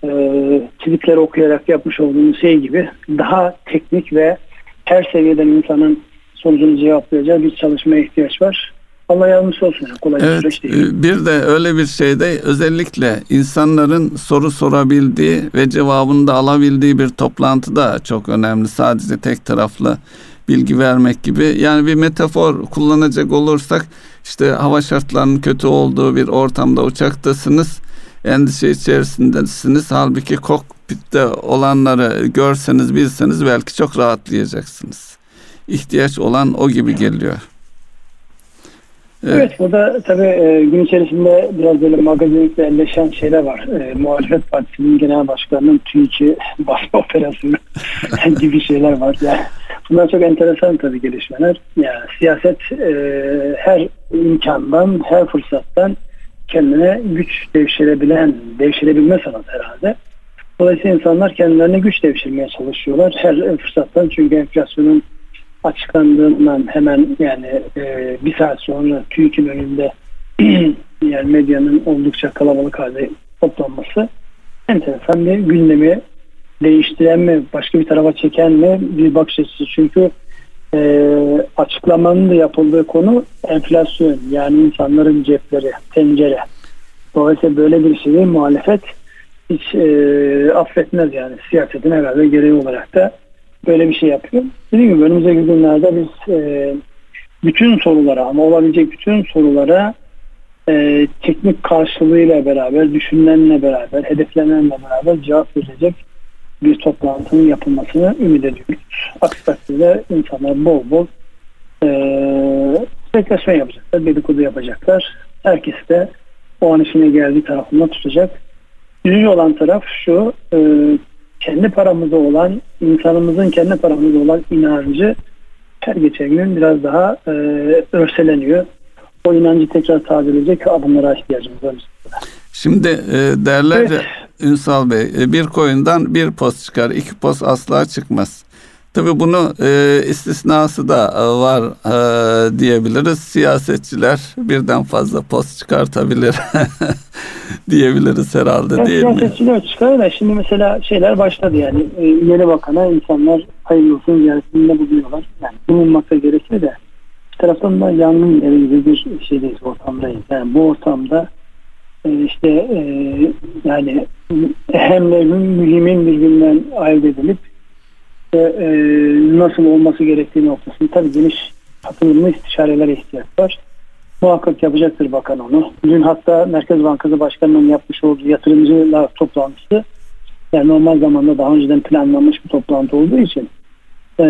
e, okuyarak yapmış olduğunuz şey gibi daha teknik ve her seviyeden insanın sonucunu cevaplayacağı bir çalışmaya ihtiyaç var. Allah yardımcısı olsun. Kolay evet, süreç değil. E, bir de öyle bir şeyde özellikle insanların soru sorabildiği ve cevabını da alabildiği bir toplantı da çok önemli. Sadece tek taraflı bilgi vermek gibi. Yani bir metafor kullanacak olursak işte hava şartlarının kötü olduğu bir ortamda uçaktasınız. Endişe içerisindesiniz. Halbuki kokpitte olanları görseniz bilseniz belki çok rahatlayacaksınız. İhtiyaç olan o gibi geliyor. Evet, evet o da tabii e, gün içerisinde biraz böyle magazinlikle elleşen şeyler var. E, Muhalefet Partisi'nin genel başkanının TÜİK'i basma operasyonu gibi şeyler var. Yani Bunlar çok enteresan tabii gelişmeler. Yani siyaset e, her imkandan, her fırsattan kendine güç devşirebilen, devşirebilme sanatı herhalde. Dolayısıyla insanlar kendilerine güç devşirmeye çalışıyorlar her fırsattan. Çünkü enflasyonun açıklandığından hemen yani e, bir saat sonra TÜİK'in önünde yani medyanın oldukça kalabalık halde toplanması enteresan bir gündemi değiştiren mi, başka bir tarafa çeken mi bir bakış açısı. Çünkü e, açıklamanın da yapıldığı konu enflasyon yani insanların cepleri, tencere. Dolayısıyla böyle bir şeyi muhalefet hiç e, affetmez yani siyasetin herhalde gereği olarak da böyle bir şey yapıyor. Dediğim gibi önümüzdeki günlerde biz e, bütün sorulara ama olabilecek bütün sorulara e, teknik karşılığıyla beraber, düşünülenle beraber, hedeflenenle beraber cevap verecek bir toplantının yapılmasını ümit ediyoruz. Aksi insanlar bol bol e, spekülasyon yapacaklar, dedikodu yapacaklar. Herkes de o an işine geldiği tarafından tutacak. Üzücü olan taraf şu, e, kendi paramıza olan, insanımızın kendi paramıza olan inancı her geçen gün biraz daha e, örseleniyor. O inancı tekrar tazeleyecek adımlara ihtiyacımız var. Şimdi e, derler evet. Ünsal Bey e, bir koyundan bir post çıkar, iki post asla çıkmaz. Tabi bunu e, istisnası da e, var e, diyebiliriz. Siyasetçiler birden fazla post çıkartabilir diyebiliriz herhalde ya, değil siyasetçiler mi? Siyasetçiler çıkar da şimdi mesela şeyler başladı yani e, yeni bakana insanlar hayırlı olsun ziyaretinde bulunuyorlar. Yani bulunmakta gerekir de bir taraftan da yangın yeri gibi bir şeydeyiz ortamdayız. Yani bu ortamda işte e, yani hem de mühimin birbirinden ayırt edilip e, e, nasıl olması gerektiği noktasında tabii geniş katılımlı istişarelere ihtiyaç var. Muhakkak yapacaktır bakan onu. Dün hatta Merkez Bankası Başkanı'nın yapmış olduğu yatırımcılar toplantısı yani normal zamanda daha önceden planlanmış bir toplantı olduğu için e,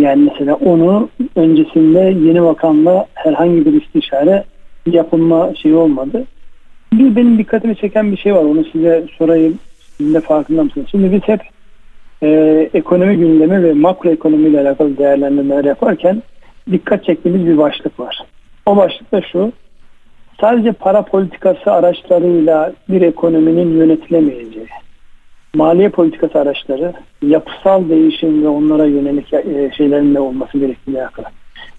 yani mesela onu öncesinde yeni bakanla herhangi bir istişare yapılma şeyi olmadı. Bir benim dikkatimi çeken bir şey var. Onu size sorayım. Sizin de farkında mısınız? Şimdi biz hep e, ekonomi gündemi ve makro ekonomiyle alakalı değerlendirmeler yaparken dikkat çektiğimiz bir başlık var. O başlık da şu. Sadece para politikası araçlarıyla bir ekonominin yönetilemeyeceği, maliye politikası araçları, yapısal değişim ve onlara yönelik e, şeylerin de olması gerektiğini alakalı.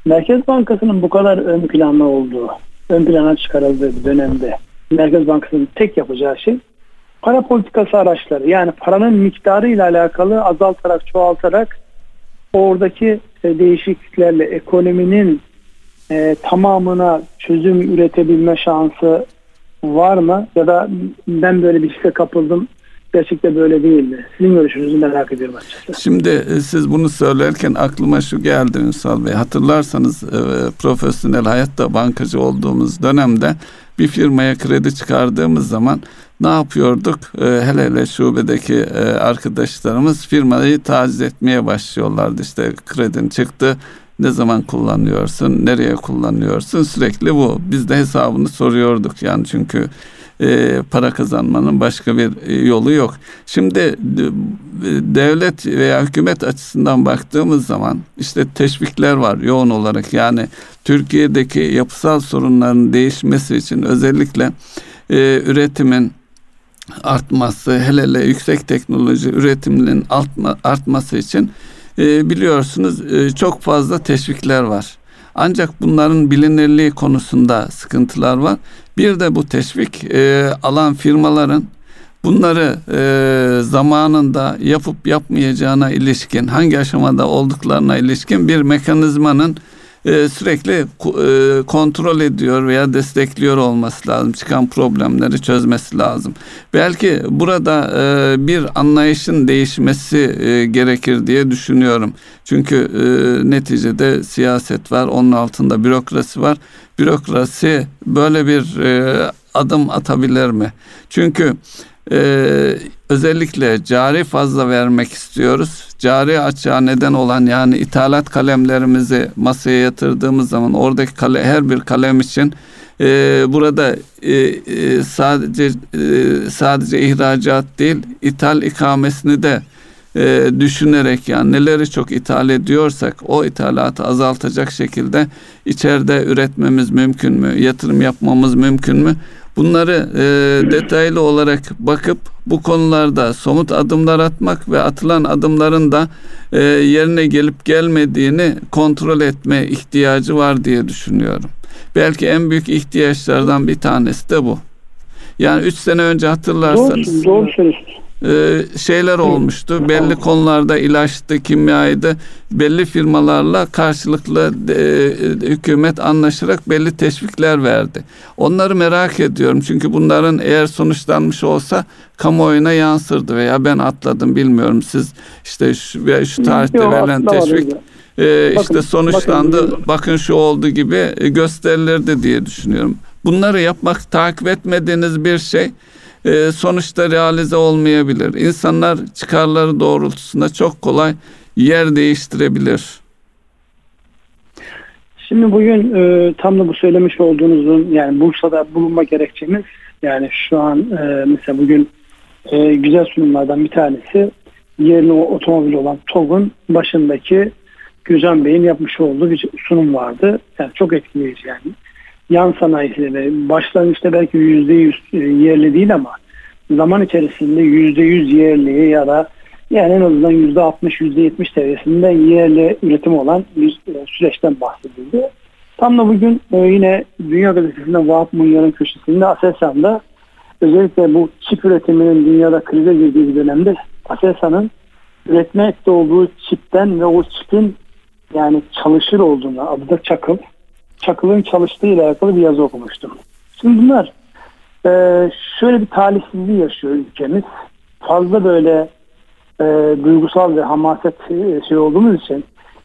Merkez Bankası'nın bu kadar ön planda olduğu, ön plana çıkarıldığı dönemde Merkez Bankası'nın tek yapacağı şey para politikası araçları. Yani paranın miktarı ile alakalı azaltarak, çoğaltarak oradaki e, değişikliklerle ekonominin e, tamamına çözüm üretebilme şansı var mı? Ya da ben böyle bir şeye kapıldım gerçekten böyle değil mi? Sizin görüşünüzü merak ediyorum açıkçası. Şimdi e, siz bunu söylerken aklıma şu geldi Ünsal Bey. Hatırlarsanız e, profesyonel hayatta bankacı olduğumuz dönemde bir firmaya kredi çıkardığımız zaman ne yapıyorduk? E, hele hele şubedeki e, arkadaşlarımız firmayı taciz etmeye başlıyorlardı. İşte kredin çıktı ne zaman kullanıyorsun, nereye kullanıyorsun sürekli bu. Biz de hesabını soruyorduk yani çünkü e, para kazanmanın başka bir e, yolu yok. Şimdi devlet veya hükümet açısından baktığımız zaman işte teşvikler var yoğun olarak yani Türkiye'deki yapısal sorunların değişmesi için özellikle e, üretimin artması hele hele yüksek teknoloji üretiminin artma, artması için e, biliyorsunuz e, çok fazla teşvikler var. Ancak bunların bilinirliği konusunda sıkıntılar var. Bir de bu teşvik e, alan firmaların bunları e, zamanında yapıp yapmayacağına ilişkin hangi aşamada olduklarına ilişkin bir mekanizmanın e, sürekli e, kontrol ediyor veya destekliyor olması lazım. Çıkan problemleri çözmesi lazım. Belki burada e, bir anlayışın değişmesi gerekir diye düşünüyorum. Çünkü neticede siyaset var, onun altında bürokrasi var. Bürokrasi böyle bir adım atabilir mi? Çünkü ee, özellikle cari fazla vermek istiyoruz. Cari açığa neden olan yani ithalat kalemlerimizi masaya yatırdığımız zaman oradaki kale, her bir kalem için e, burada e, e, sadece e, sadece ihracat değil ithal ikamesini de e, düşünerek yani neleri çok ithal ediyorsak o ithalatı azaltacak şekilde içeride üretmemiz mümkün mü? Yatırım yapmamız mümkün mü? Bunları e, detaylı olarak bakıp bu konularda somut adımlar atmak ve atılan adımların da e, yerine gelip gelmediğini kontrol etme ihtiyacı var diye düşünüyorum. Belki en büyük ihtiyaçlardan bir tanesi de bu. Yani üç sene önce hatırlarsanız doğru, doğru söylüyorsunuz e, şeyler olmuştu. Belli konularda ilaçtı, kimyaydı. Belli firmalarla karşılıklı e, hükümet anlaşarak belli teşvikler verdi. Onları merak ediyorum. Çünkü bunların eğer sonuçlanmış olsa kamuoyuna yansırdı veya ben atladım bilmiyorum. Siz işte şu, veya şu tarihte Yok, verilen teşvik e, işte sonuçlandı. Bakın, bakın şu oldu gibi gösterilirdi diye düşünüyorum. Bunları yapmak takip etmediğiniz bir şey e, sonuçta realize olmayabilir. İnsanlar çıkarları doğrultusunda çok kolay yer değiştirebilir. Şimdi bugün e, tam da bu söylemiş olduğunuzun yani Bursa'da bulunma gerekçemiz yani şu an e, mesela bugün e, güzel sunumlardan bir tanesi o otomobil olan TOG'un başındaki Gücan Bey'in yapmış olduğu bir sunum vardı. Yani çok etkileyici yani yan sanayisiyle başlangıçta belki yüzde yüz e, yerli değil ama zaman içerisinde yüzde yüz yerli ya da yani en azından yüzde altmış yüzde yetmiş seviyesinde yerli üretim olan bir e, süreçten bahsedildi. Tam da bugün e, yine Dünya Gazetesi'nde Vahap Munyar'ın köşesinde Aselsan'da özellikle bu çip üretiminin dünyada krize girdiği bir dönemde Aselsan'ın üretmekte olduğu çipten ve o çipin yani çalışır olduğunu adı da Çakıl Çakıl'ın çalıştığı ile alakalı bir yazı okumuştum. Şimdi bunlar e, şöyle bir talihsizliği yaşıyor ülkemiz. Fazla böyle e, duygusal ve hamaset e, şey olduğumuz için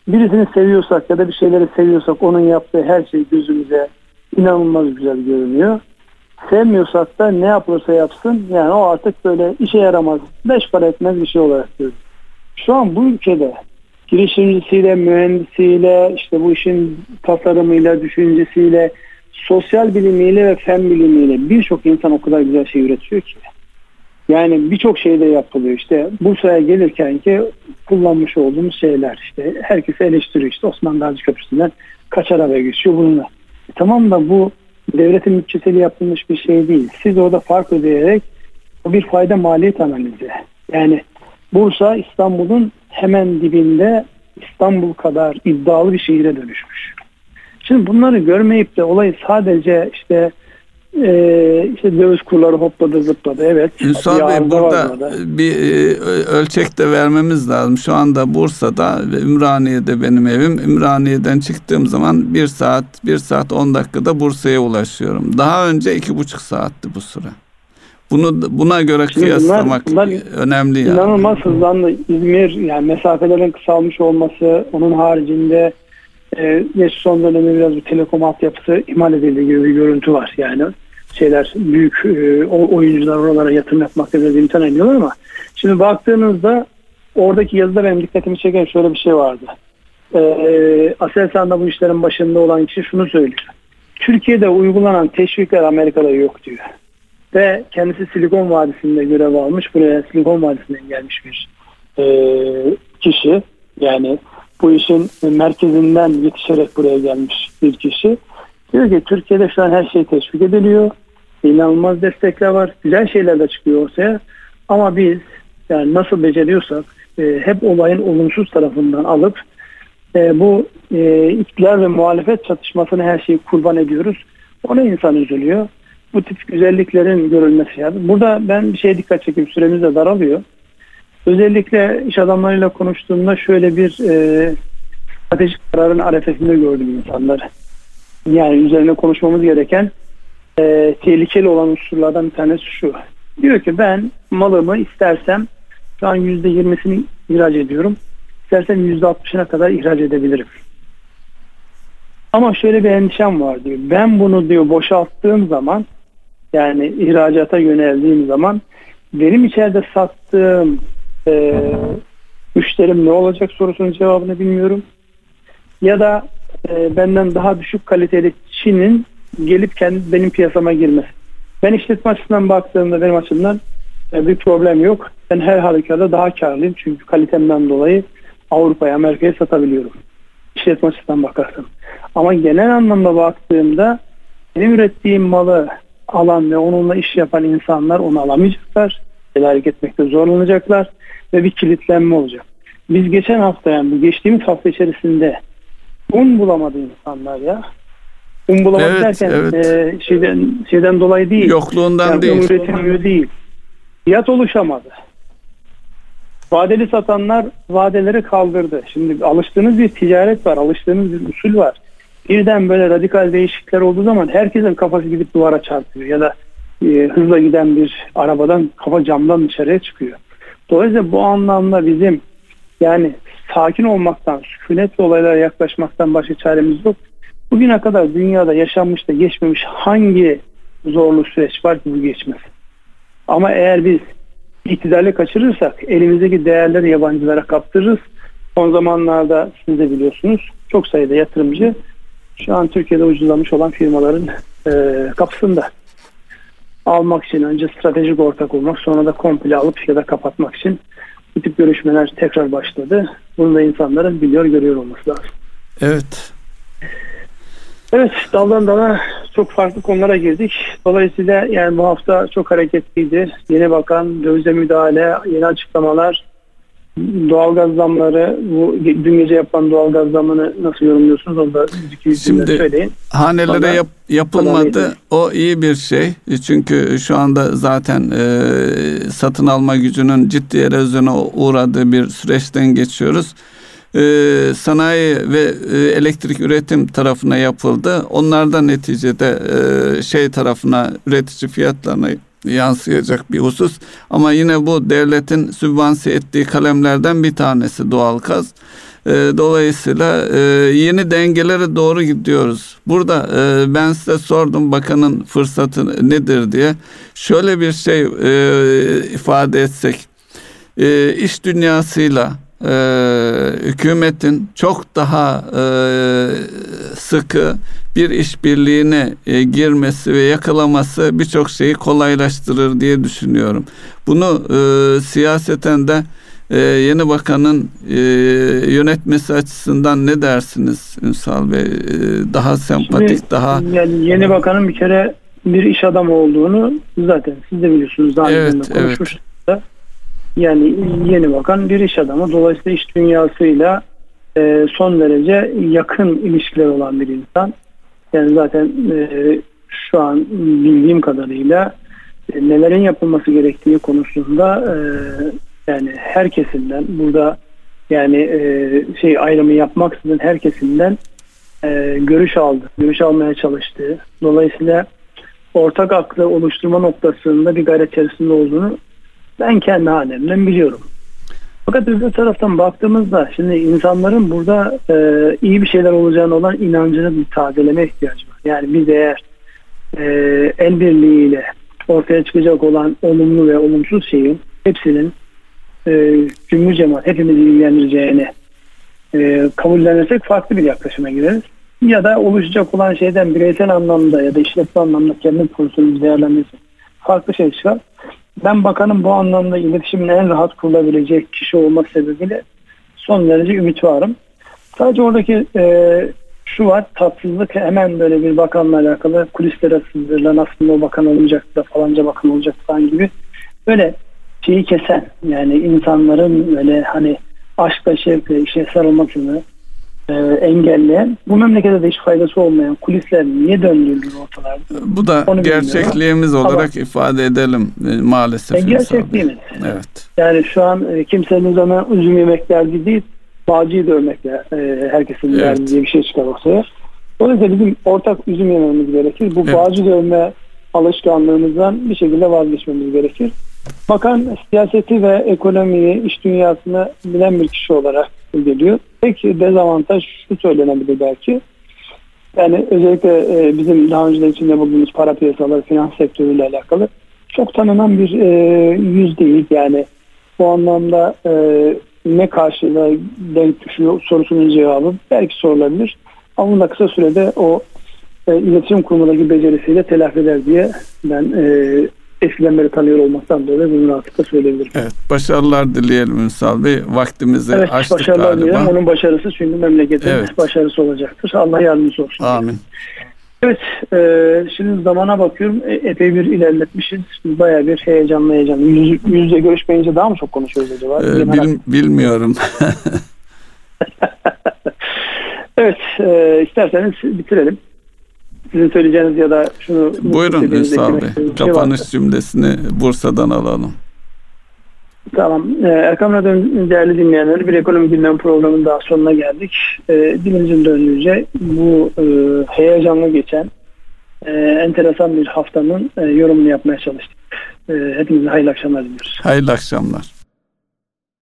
birisini seviyorsak ya da bir şeyleri seviyorsak onun yaptığı her şey gözümüze inanılmaz güzel görünüyor. Sevmiyorsak da ne yapılırsa yapsın yani o artık böyle işe yaramaz, beş para etmez bir şey olarak görüyor. Şu an bu ülkede girişimcisiyle, mühendisiyle, işte bu işin tasarımıyla, düşüncesiyle, sosyal bilimiyle ve fen bilimiyle birçok insan o kadar güzel şey üretiyor ki. Yani birçok şey de yapılıyor. İşte Bursa'ya gelirken ki kullanmış olduğumuz şeyler işte herkes eleştiriyor. İşte Osman Gazi Köprüsü'nden kaç araba geçiyor bununla. E tamam da bu devletin bütçesiyle yapılmış bir şey değil. Siz orada fark ödeyerek o bir fayda maliyet analizi. Yani Bursa İstanbul'un hemen dibinde İstanbul kadar iddialı bir şehire dönüşmüş. Şimdi bunları görmeyip de olayı sadece işte e, işte döviz kurları hopladı zıpladı evet. Ünsal Bey burada bir e, ölçek de vermemiz lazım. Şu anda Bursa'da ve Ümraniye'de benim evim. Ümraniye'den çıktığım zaman bir saat, bir saat on dakikada Bursa'ya ulaşıyorum. Daha önce iki buçuk saatti bu süre. Bunu buna göre Şimdi kıyaslamak bunlar, bunlar önemli yani. İnanılmaz hızlandı. İzmir yani mesafelerin kısalmış olması onun haricinde e, son dönemde biraz bir telekom altyapısı ihmal edildiği gibi bir görüntü var yani. Şeyler büyük e, oyuncular oralara yatırım yapmakta biraz imkan ediyorlar ama şimdi baktığınızda oradaki yazıda benim dikkatimi çeken şöyle bir şey vardı. E, Aselsan'da bu işlerin başında olan kişi şunu söylüyor. Türkiye'de uygulanan teşvikler Amerika'da yok diyor ve kendisi Silikon Vadisi'nde görev almış. Buraya Silikon Vadisi'nden gelmiş bir e, kişi. Yani bu işin merkezinden yetişerek buraya gelmiş bir kişi. Diyor ki Türkiye'de şu an her şey teşvik ediliyor. İnanılmaz destekler var. Güzel şeyler de çıkıyor ortaya. Ama biz yani nasıl beceriyorsak e, hep olayın olumsuz tarafından alıp e, bu e, iktidar ve muhalefet çatışmasını her şeyi kurban ediyoruz. Ona insan üzülüyor bu tip güzelliklerin görülmesi lazım. Burada ben bir şeye dikkat çekeyim. Süremiz de daralıyor. Özellikle iş adamlarıyla konuştuğumda şöyle bir e, stratejik kararın arefesinde gördüm insanları. Yani üzerine konuşmamız gereken e, tehlikeli olan unsurlardan bir tanesi şu. Diyor ki ben malımı istersem şu an %20'sini ihraç ediyorum. İstersem %60'ına kadar ihraç edebilirim. Ama şöyle bir endişem var diyor. Ben bunu diyor boşalttığım zaman yani ihracata yöneldiğim zaman benim içeride sattığım e, müşterim ne olacak sorusunun cevabını bilmiyorum. Ya da e, benden daha düşük kaliteli Çin'in gelip kendi benim piyasama girmesi. Ben işletme açısından baktığımda benim açımdan E, bir problem yok. Ben her halükarda daha karlıyım. Çünkü kalitemden dolayı Avrupa'ya, Amerika'ya satabiliyorum. İşletme açısından bakarsın. Ama genel anlamda baktığımda benim ürettiğim malı alan ve onunla iş yapan insanlar onu alamayacaklar. Tedarik etmekte zorlanacaklar ve bir kilitlenme olacak. Biz geçen hafta yani geçtiğimiz hafta içerisinde un bulamadı insanlar ya. Un bulamadı evet, derken evet. E, şeyden, şeyden dolayı değil. Yokluğundan yani değil. Üretilmiyor değil. Fiyat oluşamadı. Vadeli satanlar vadeleri kaldırdı. Şimdi alıştığınız bir ticaret var, alıştığınız bir usul var. Birden böyle radikal değişiklikler olduğu zaman herkesin kafası gidip duvara çarpıyor ya da e, hızla giden bir arabadan kafa camdan dışarıya çıkıyor. Dolayısıyla bu anlamda bizim yani sakin olmaktan, sükunetle olaylara yaklaşmaktan başka çaremiz yok. Bugüne kadar dünyada yaşanmış da geçmemiş hangi zorlu süreç var ki bu geçmez. Ama eğer biz iktidarı kaçırırsak elimizdeki değerleri yabancılara kaptırırız. Son zamanlarda siz de biliyorsunuz çok sayıda yatırımcı şu an Türkiye'de ucuzlamış olan firmaların e, kapısında almak için önce stratejik ortak olmak sonra da komple alıp ya da kapatmak için bu tip görüşmeler tekrar başladı. Bunu da insanların biliyor görüyor olması lazım. Evet. Evet daldan dala çok farklı konulara girdik. Dolayısıyla yani bu hafta çok hareketliydi. Yeni bakan, dövize müdahale, yeni açıklamalar, doğalgaz zamları, bu dün gece yapılan doğalgaz zamını nasıl yorumluyorsunuz? Onu da Şimdi söyleyin. hanelere yap, yapılmadı. O iyi bir şey. Çünkü şu anda zaten e, satın alma gücünün ciddi erozyona uğradığı bir süreçten geçiyoruz e, sanayi ve e, elektrik üretim tarafına yapıldı. Onlardan neticede e, şey tarafına üretici fiyatlarına yansıyacak bir husus. Ama yine bu devletin sübvanse ettiği kalemlerden bir tanesi doğal gaz. E, dolayısıyla e, yeni dengelere doğru gidiyoruz. Burada e, ben size sordum bakanın fırsatı nedir diye. Şöyle bir şey e, ifade etsek. E, iş dünyasıyla e, hükümetin çok daha e, sıkı bir işbirliğine e, girmesi ve yakalaması birçok şeyi kolaylaştırır diye düşünüyorum. Bunu e, siyaseten de e, yeni bakanın e, yönetmesi açısından ne dersiniz Ünsal Bey? E, daha sempatik, Şimdi, daha... Yani yeni bakanın bir kere bir iş adamı olduğunu zaten siz de biliyorsunuz. Daha evet, evet. Yani yeni bakan bir iş adamı. Dolayısıyla iş dünyasıyla e, son derece yakın ilişkiler olan bir insan. Yani zaten e, şu an bildiğim kadarıyla e, nelerin yapılması gerektiği konusunda e, yani herkesinden burada yani e, şey ayrımı yapmaksızın herkesinden e, görüş aldı, görüş almaya çalıştı. Dolayısıyla ortak aklı oluşturma noktasında bir gayret içerisinde olduğunu ben kendi halimden biliyorum. Fakat öbür taraftan baktığımızda şimdi insanların burada e, iyi bir şeyler olacağına olan inancını bir tazeleme ihtiyacı var. Yani biz eğer e, el birliğiyle ortaya çıkacak olan olumlu ve olumsuz şeyin hepsinin e, cümle cemaat hepimizi ilgilendireceğini e, kabullenirsek farklı bir yaklaşıma gireriz. Ya da oluşacak olan şeyden bireysel anlamda ya da işletme anlamda kendi pozisyonumuzu değerlendirsek farklı şey çıkar. Ben bakanın bu anlamda iletişimin en rahat kurulabilecek kişi olma sebebiyle son derece ümit varım. Sadece oradaki e, şu var tatsızlık hemen böyle bir bakanla alakalı kulislere sızdırılan aslında o bakan olmayacaktı da falanca bakan olacak falan gibi böyle şeyi kesen yani insanların böyle hani aşkla şevkle işe sarılmasını e, engelleyen bu memlekete de hiç faydası olmayan kulisler niye döndürülür ortalarda? Bu da Onu gerçekliğimiz bilmiyorum. olarak Ama, ifade edelim e, maalesef. E, gerçekliğimiz. Evet. Yani şu an e, kimsenin üzerine üzüm yemek derdi değil bağcıyı dövmekle e, herkesin evet. derdi diye bir şey çıkar ortaya. Dolayısıyla bizim ortak üzüm yememiz gerekir. Bu evet. bağcı dövme alışkanlığımızdan bir şekilde vazgeçmemiz gerekir. Bakan siyaseti ve ekonomiyi, iş dünyasını bilen bir kişi olarak geliyor. Tek dezavantaj şu söylenebilir belki. Yani özellikle e, bizim daha önce içinde bulunduğumuz para piyasaları, finans sektörüyle alakalı çok tanınan bir e, yüz değil. Yani bu anlamda e, ne karşılığa denk düşüyor sorusunun cevabı belki sorulabilir. Ama bunu da kısa sürede o e, iletişim kurumundaki becerisiyle telafi eder diye ben e, eskiden beri tanıyor olmaktan dolayı bunu rahatlıkla söyleyebilirim. Evet, başarılar dileyelim Ünsal Bey. Vaktimizi Evet, açtık başarılar galiba. dilerim. Onun başarısı çünkü memleketin Evet. başarısı olacaktır. Allah yardımcısı olsun. Amin. Evet, e, şimdi zamana bakıyorum. E, epey bir ilerletmişiz. Bayağı bir heyecanlı heyecanlı. Yüz, yüzle görüşmeyince daha mı çok konuşuyoruz acaba? Ee, bil- bilmiyorum. Evet, e, isterseniz bitirelim. Sizin söyleyeceğiniz ya da şunu... Buyurun Ünsal Bey. şey varsa. Kapanış cümlesini Bursa'dan alalım. Tamam. Ee, Erkam Radyo'nun değerli dinleyenleri bir ekonomi gündem programının daha sonuna geldik. Ee, dilimizin döndüğünce bu e, heyecanlı geçen e, enteresan bir haftanın e, yorumunu yapmaya çalıştık. E, hepinize hayırlı akşamlar diliyoruz. Hayırlı akşamlar.